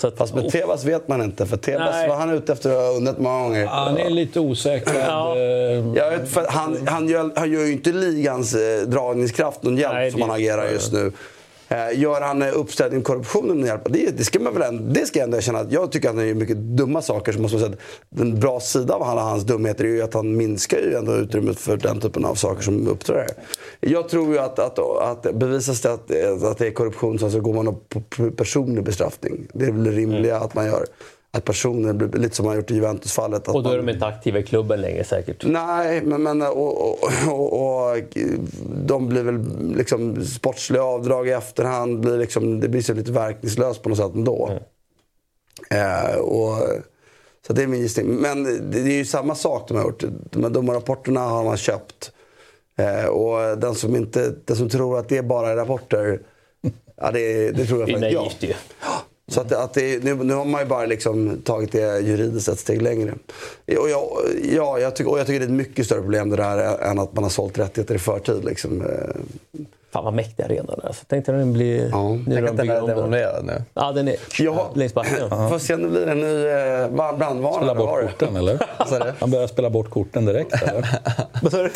Speaker 4: Så att,
Speaker 2: Fast med Tebas vet man inte. För Tebas
Speaker 4: Nej.
Speaker 2: var han ute efter att ha undrat många gånger.
Speaker 3: Han är lite osäker.
Speaker 4: Ja.
Speaker 3: eh,
Speaker 2: Jag vet, för han, han, gör, han gör ju inte ligans eh, dragningskraft någon hjälp
Speaker 4: Nej,
Speaker 2: som han agerar just nu. Eh, gör han uppstädning uppställning korruptionen med hjälp? Det, det ska man väl ändå, det ska jag ändå erkänna. att Jag tycker att han gör mycket dumma saker. Som måste man säga, den bra sidan av alla hans dumheter är ju att han minskar ju ändå utrymmet för den typen av saker som uppträder. Jag tror ju att, att, att bevisas det att, att det är korruption så går man upp på personlig bestraffning. Det är väl det rimliga att man gör. Att personer, blir- lite som man har gjort i Juventus-fallet.
Speaker 4: och då är
Speaker 2: man-
Speaker 4: de inte aktiva i klubben längre säkert.
Speaker 2: Nej, men, men och, och, och, och de blir väl liksom sportsliga avdrag i efterhand. Blir liksom, det blir så lite verkningslöst på något sätt ändå. Eh, och, så det är min gissning. Men det, är ju samma sak de har gjort. De domarrapporterna har man köpt. Eh, och den som, inte, den som tror att det bara är rapporter, ja, det, det tror jag
Speaker 4: Det är
Speaker 2: faktiskt
Speaker 4: naivt ju.
Speaker 2: Så att, att det, nu, nu har man ju bara liksom tagit det juridiskt ett steg längre. Och jag, ja, jag tycker, och jag tycker det är ett mycket större problem det där än att man har sålt rättigheter i förtid. Liksom. Eh,
Speaker 4: Fan vad mäktig arenan är. Alltså, tänk när den blir...
Speaker 2: Ja.
Speaker 4: nu
Speaker 1: att
Speaker 4: de
Speaker 1: den är
Speaker 4: om den.
Speaker 1: demolerad nu.
Speaker 4: Ja, den är
Speaker 2: Ja.
Speaker 4: längs backen.
Speaker 2: Får se om det blir en ny eh, brandvarnare.
Speaker 3: Spela
Speaker 2: har
Speaker 3: bort
Speaker 2: du?
Speaker 3: korten, eller? Han börjar spela bort korten direkt, eller?
Speaker 4: Vad sa du?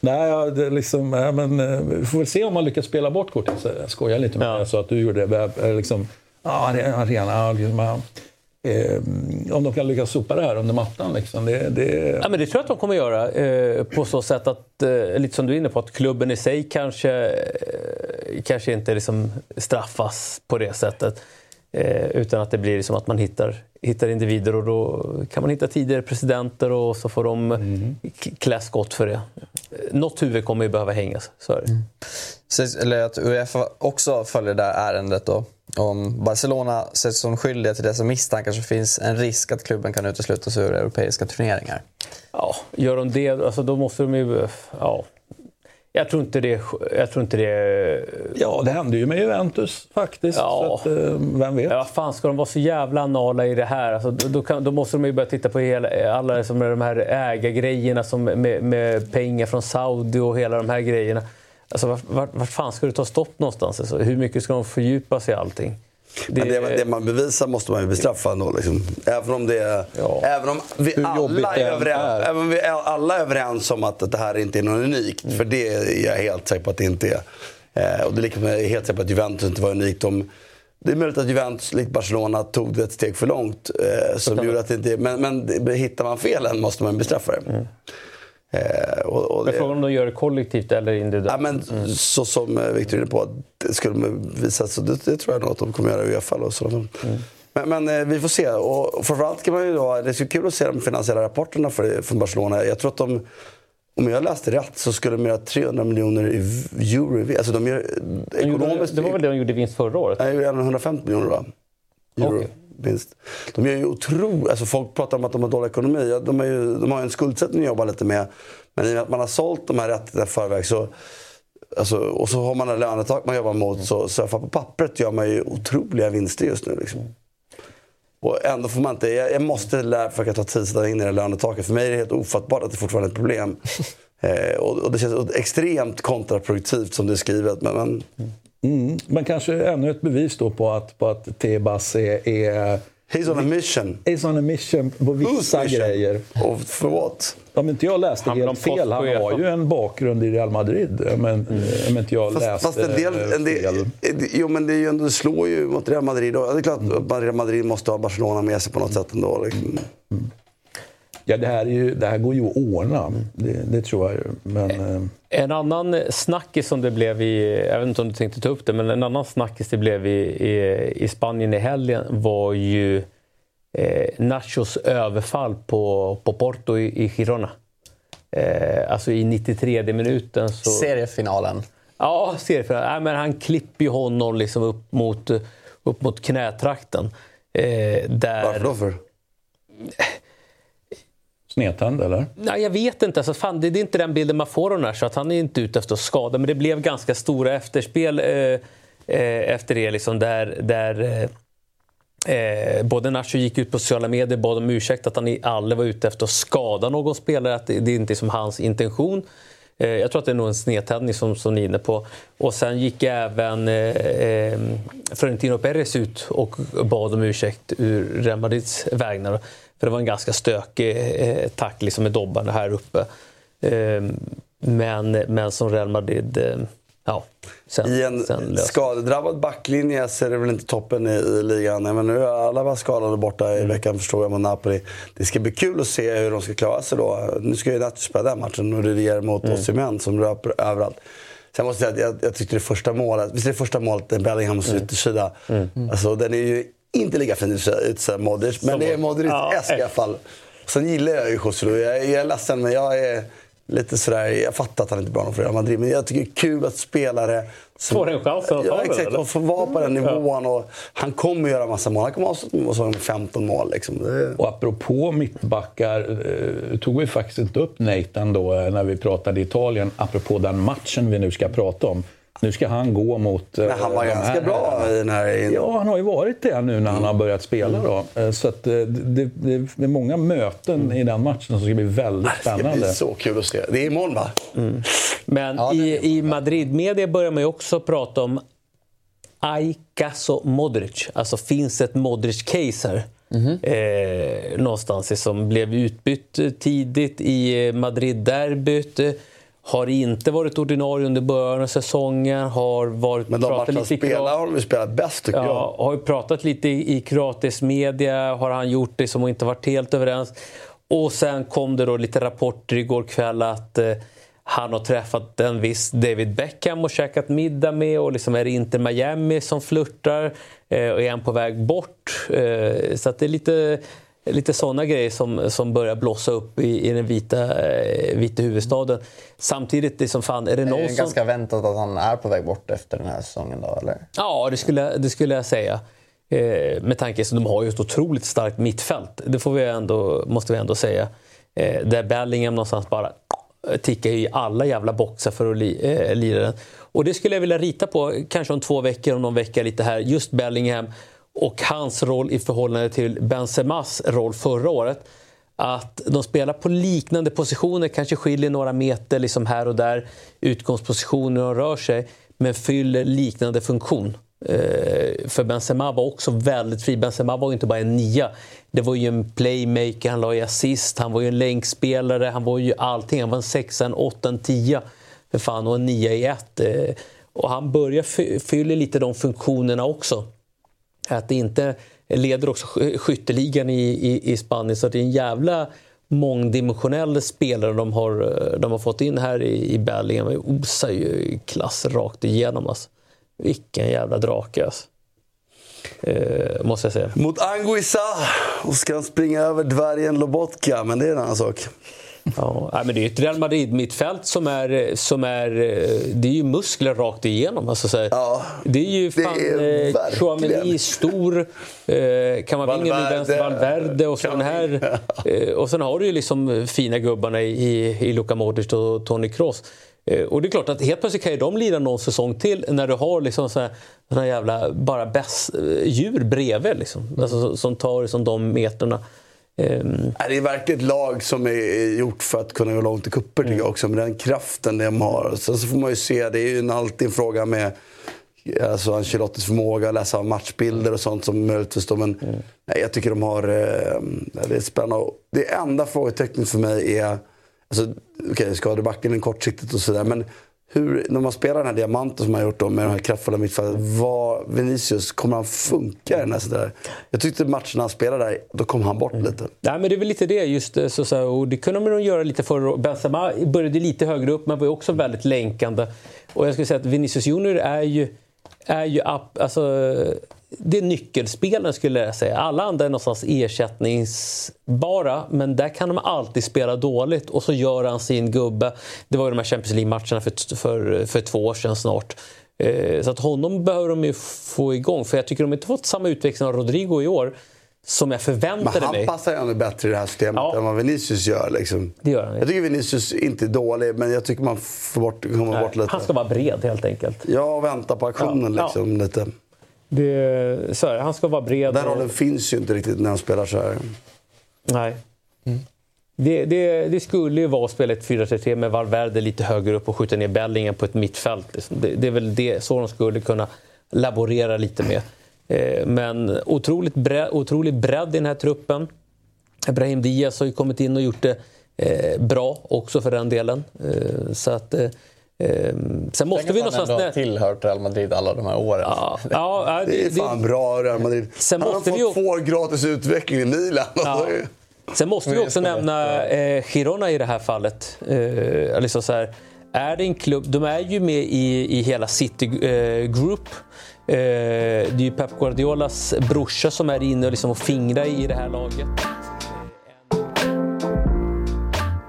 Speaker 3: Nej, ja, det är liksom, ja, men, eh, vi får väl se om man lyckas spela bort korten. Så jag skojar lite med
Speaker 4: Ja.
Speaker 3: det. Jag sa att du gjorde det. Liksom, ja, arena. Man, eh, om de kan lyckas sopa det här under mattan. Liksom, det, det,
Speaker 4: Ja, men det tror jag att de kommer göra. Eh, på så sätt att, eh, lite som du är inne på, att klubben i sig kanske, eh, kanske inte liksom straffas på det sättet. Eh, utan att det blir liksom att man hittar, hittar individer och då kan man hitta tidigare presidenter och så får de k- klä skott för det. Något huvud kommer ju behöva hängas, så är det.
Speaker 1: Sägs- Eller att Uefa också följer det här ärendet då. Om Barcelona ses som skyldiga till dessa misstankar så finns en risk att klubben kan uteslutas ur europeiska turneringar.
Speaker 4: Ja, gör de det, alltså då måste de ju... Ja. Jag tror inte det... Jag tror inte det
Speaker 3: ja, det hände ju med Juventus faktiskt.
Speaker 4: Ja.
Speaker 3: Så att, eh, vem vet?
Speaker 4: Ja, vad fan ska de vara så jävla anala i det här? Alltså, då, då, kan, då måste de ju börja titta på hela, alla som är de här ägargrejerna som med, med pengar från Saudi och hela de här grejerna. Alltså, vart, vart, vart fan ska det ta stopp någonstans? Alltså, hur mycket ska de fördjupa sig i allting?
Speaker 2: Det... Men det, det man bevisar måste man ju bestraffa ändå. Liksom. Även om det ja. även om vi alla är, överens, är. Även om vi alla är överens om att, att det här inte är något unikt. Mm. För det är jag helt säker på att det inte är. Eh, och det är lika med helt säker på att Juventus inte var unikt. De, det är möjligt att Juventus, likt Barcelona, tog det ett steg för långt. Eh, som gjorde att det inte, men, men hittar man felen måste man bestraffa det. Mm.
Speaker 4: Eh, och, och men frågan om de gör det kollektivt eller individuellt?
Speaker 2: Ja, men, mm. Så som eh, Victor är inne på, det skulle de visa, så det, det tror jag nog att de kommer göra i Uefa. Och. Mm. Men, men eh, vi får se. Och framförallt kan man ju då, det är så kul att se de finansiella rapporterna för, från Barcelona. Jag tror att de, om jag läste rätt så skulle de göra 300 miljoner euro. Alltså de gör
Speaker 4: ekonomiskt... Det var väl det de gjorde i vinst förra året?
Speaker 2: Nej, 150 miljoner va? Euro. Okay vinst. De gör ju otroligt... Alltså folk pratar om att de har dålig ekonomi. De, ju, de har ju en skuldsättning att jobba lite med. Men i och med att man har sålt de här rättigheterna i förväg så... Alltså, och så har man en lönetak man jobbar mot. Så, så på pappret gör man ju otroliga vinster just nu. Liksom. Och ändå får man inte... Jag, jag måste lära, försöka ta tid att sätta in i det lönetaket. För mig är det helt ofattbart att det fortfarande är ett problem. eh, och, och, det känns extremt kontraproduktivt som det är skrivet. Men, men
Speaker 3: Mm, men kanske ännu ett bevis då på att, på att Tebas är, är...
Speaker 2: He's on a mission.
Speaker 3: He's on a mission på vissa mission? grejer.
Speaker 2: Och för what?
Speaker 3: Om inte jag läste han helt fel, han har ju en bakgrund i Real Madrid. Men, mm. Om inte jag fast, läste fast en del, en del.
Speaker 2: Jo, men det, är ju ändå, det slår ju mot Real Madrid. Det är klart att Real Madrid måste ha Barcelona med sig på något sätt ändå. Liksom. Mm.
Speaker 3: Ja, det här, ju, det här går ju att ordna. Det, det tror jag ju. Men,
Speaker 4: eh. En annan snackis som det blev i, jag vet inte om du tänkte ta upp det, men en annan snackis det blev i, i, i Spanien i helgen var ju eh, Nachos överfall på, på Porto i, i Girona. Eh, alltså i 93 minuten. Så...
Speaker 1: Seriefinalen.
Speaker 4: Ja, seriefinalen. Nej, men han klipper ju honom liksom upp mot, upp mot knätrakten. Eh, där...
Speaker 2: Varför då? För?
Speaker 3: Snedtänd eller?
Speaker 4: Nej, jag vet inte. Alltså, fan, det, är inte den bilden man får av Nash. Att han är inte ute efter att skada. Men det blev ganska stora efterspel eh, eh, efter det. Liksom, där, där eh, eh både Nacho gick ut på sociala medier och bad om ursäkt att han aldrig var ute efter att skada någon spelare. Att det, det är inte som hans intention. Eh, jag tror att det är nog en snedtändning som, som ni är inne på. Och sen gick även eh, eh Florentino Perez ut och bad om ursäkt ur Real Madrids vägnar. För det var en ganska stökig eh, tackling liksom med dobbarna här uppe. Eh, men, men som Real Madrid eh, Ja,
Speaker 2: sen, I en skadedrabbad backlinje så är det väl inte toppen i, i ligan. Men nu är alla var skadade borta i mm. veckan förstår jag mot Napoli. Det ska bli kul att se hur de ska klara sig då. Nu ska ju Nacho spela den matchen och det ger mot mm. Osimhen som löper överallt. Sen måste jag säga att jag, jag tyckte det första målet, visst är det första målet Bellinghams mm. yttersida. Mm. Alltså, den är ju inte lika fin ut som Modric, men det är Modric-esk ja. i alla fall. Sen gillar jag ju Joselu. Jag, jag är ledsen, men jag är lite sådär... Jag fattar att han inte är bra för Real Madrid, men jag tycker det är kul att spelare...
Speaker 4: Som, Får en chans att
Speaker 2: ja, exakt, och få vara på den nivån. Och han kommer göra massa mål. Han kommer avsluta med 15 mål. Liksom. Det...
Speaker 3: Och apropå mittbackar, eh, tog vi faktiskt inte upp Nathan då eh, när vi pratade Italien, apropå den matchen vi nu ska prata om. Nu ska han gå mot...
Speaker 2: Men han var
Speaker 3: de
Speaker 2: ganska bra i den här...
Speaker 3: Ja, han har ju varit det nu när han har börjat spela. Då. Eh, så att det, det, det är många möten mm. i den matchen som ska bli väldigt spännande. Det
Speaker 2: ska bli så kul att se. Det är imorgon va? Mm.
Speaker 4: Men ja, i, i Madrid-media börjar man ju också prata om caso Modric. Alltså finns ett Modric-case här? Mm -hmm. eh, någonstans som blev utbytt tidigt i Madrid-derbyt har inte varit ordinarie under början av säsongen. Har varit,
Speaker 2: Men de matcher han spelar har de spelat bäst tycker ja,
Speaker 4: jag. Har ju pratat lite i, i kroatisk media, har han gjort det som inte varit helt överens. Och sen kom det då lite rapporter igår kväll att eh, han har träffat en viss David Beckham och käkat middag med och liksom är det inte Miami som flörtar eh, och är han på väg bort. Eh, så att det är lite lite sådana grejer som, som börjar blossa upp i, i den vita, eh, vita huvudstaden. Samtidigt, det som fan, är det någon
Speaker 1: är det
Speaker 4: som...
Speaker 1: ganska väntat att han är på väg bort efter den här säsongen då, eller?
Speaker 4: Ja, det skulle, det skulle jag säga. Eh, med tanke på att de har ju ett otroligt starkt mittfält. Det får vi ändå, måste vi ändå säga. Eh, där Bellingham någonstans bara tickar i alla jävla boxar för att li, eh, lira den. Och det skulle jag vilja rita på, kanske om två veckor, om någon vecka lite här. Just Bellingham och hans roll i förhållande till Benzemas roll förra året. Att de spelar på liknande positioner, kanske skiljer några meter liksom här och där, utgångspositioner och rör sig, men fyller liknande funktion. Eh, för Benzema var också väldigt fri. Benzema var ju inte bara en nia. Det var ju en playmaker, han la ju assist, han var ju en länkspelare, han var ju allting. Han var en sexa, en åtta, en tia. För fan, och en nia i ett. Eh, och han börjar fylla lite de funktionerna också. Att det inte leder också skytteligan i, i, i Spanien, så det är en jävla mångdimensionell spelare de har, eh, de har fått in här i, i Bellingham. Det osar ju klass rakt igenom. Alltså. Vilken jävla drake alltså. Eh, måste jag säga.
Speaker 2: Mot Anguissa och ska han springa över dvärgen Lobotka, men det är en annan sak.
Speaker 4: Ja, men det är ett Real Madrid-mittfält som är, som är... Det är ju muskler rakt igenom. Alltså, så ja, det är ju fan... Eh, Chouameni stor, eh, Kamavinga nu vänster, Valverde och sen här. Eh, och sen har du ju liksom fina gubbarna i, i Luka Modric och Toni Kroos. Eh, och det är klart att helt plötsligt kan ju de lira någon säsong till när du har liksom så här, såna jävla bara bäst, eh, djur bredvid. Liksom. Alltså, som tar liksom de meterna.
Speaker 2: Um... Det är verkligen ett lag som är gjort för att kunna gå långt i cuper tycker jag mm. också. Med den kraften de har. Sen så får man ju se, det är ju alltid en fråga med alltså Ancelottis förmåga att läsa matchbilder och sånt som möjligtvis då. Men mm. nej, jag tycker de har... Eh, det är spännande. Det enda frågetecknet för mig är... Alltså, Okej, okay, skadebacken är kortsiktigt och sådär. Men hur, när man spelar den här diamanten som man har gjort då, med de här kraftfulla mittfältet. Vad, Vinicius, kommer han funka i den här sådär? Jag tyckte matcherna han spelade där, då kom han bort mm. lite.
Speaker 4: Nej, men det är väl lite det. Just, eh, så, så, och det kunde man nog göra lite förr. Benzema började lite högre upp, men var också väldigt länkande. Och jag skulle säga att Vinicius Junior är ju, är ju alltså, det är nyckelspelen skulle jag säga. Alla andra är någonstans ersättningsbara, men där kan de alltid spela dåligt och så gör han sin gubbe. Det var ju de här Champions League-matcherna för, för, för två år sedan snart. Eh, så att honom behöver de ju få igång, för jag tycker de inte fått samma utveckling av Rodrigo i år som jag förväntade
Speaker 2: mig.
Speaker 4: Men
Speaker 2: han passar ju ännu bättre i det här systemet ja. än vad Vinicius gör. Liksom.
Speaker 4: Det gör han.
Speaker 2: Jag tycker Vinicius inte är dålig, men jag tycker man får bort, kommer bort lite.
Speaker 4: Han ska vara bred helt enkelt.
Speaker 2: Ja, och vänta på aktionen ja. liksom, lite.
Speaker 4: Det, så här, han ska vara bred.
Speaker 2: Den rollen och... finns ju inte riktigt när han spelar så här.
Speaker 4: Nej. Mm. Det, det, det, skulle ju vara att spela ett 4-3-3 med Valverde lite högre upp och skjuta ner Bellingen på ett mittfält. Liksom. Det, det, är väl det, så de skulle kunna laborera lite med. Eh, men otroligt bredd, otrolig bredd i den här truppen. Brahim Diaz har ju kommit in och gjort det eh, bra också för den delen. Eh, så att
Speaker 1: Ehm, sen måste vi någonstans... Han ändå tillhört Real Madrid alla de här åren. Ja,
Speaker 2: ja, det, det är fan det, bra Real Madrid. Sen han har fått vi... två år gratis utveckling i Milan. Ja.
Speaker 4: Sen måste vi också nämna eh, Girona i det här fallet. Eh, liksom så här, är det en klubb, de är ju med i, i hela City eh, Group. Eh, det är ju Pep Guardiolas brorsa som är inne och, liksom och fingrar i det här laget.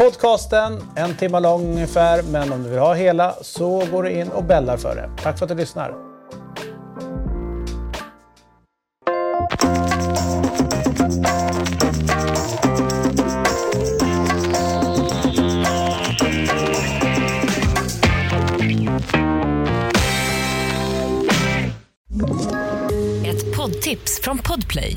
Speaker 8: podcasten, en timme lång ungefär. Men om du vill ha hela så går du in och bällar för det. Tack för att du lyssnar.
Speaker 7: Ett poddtips från Podplay.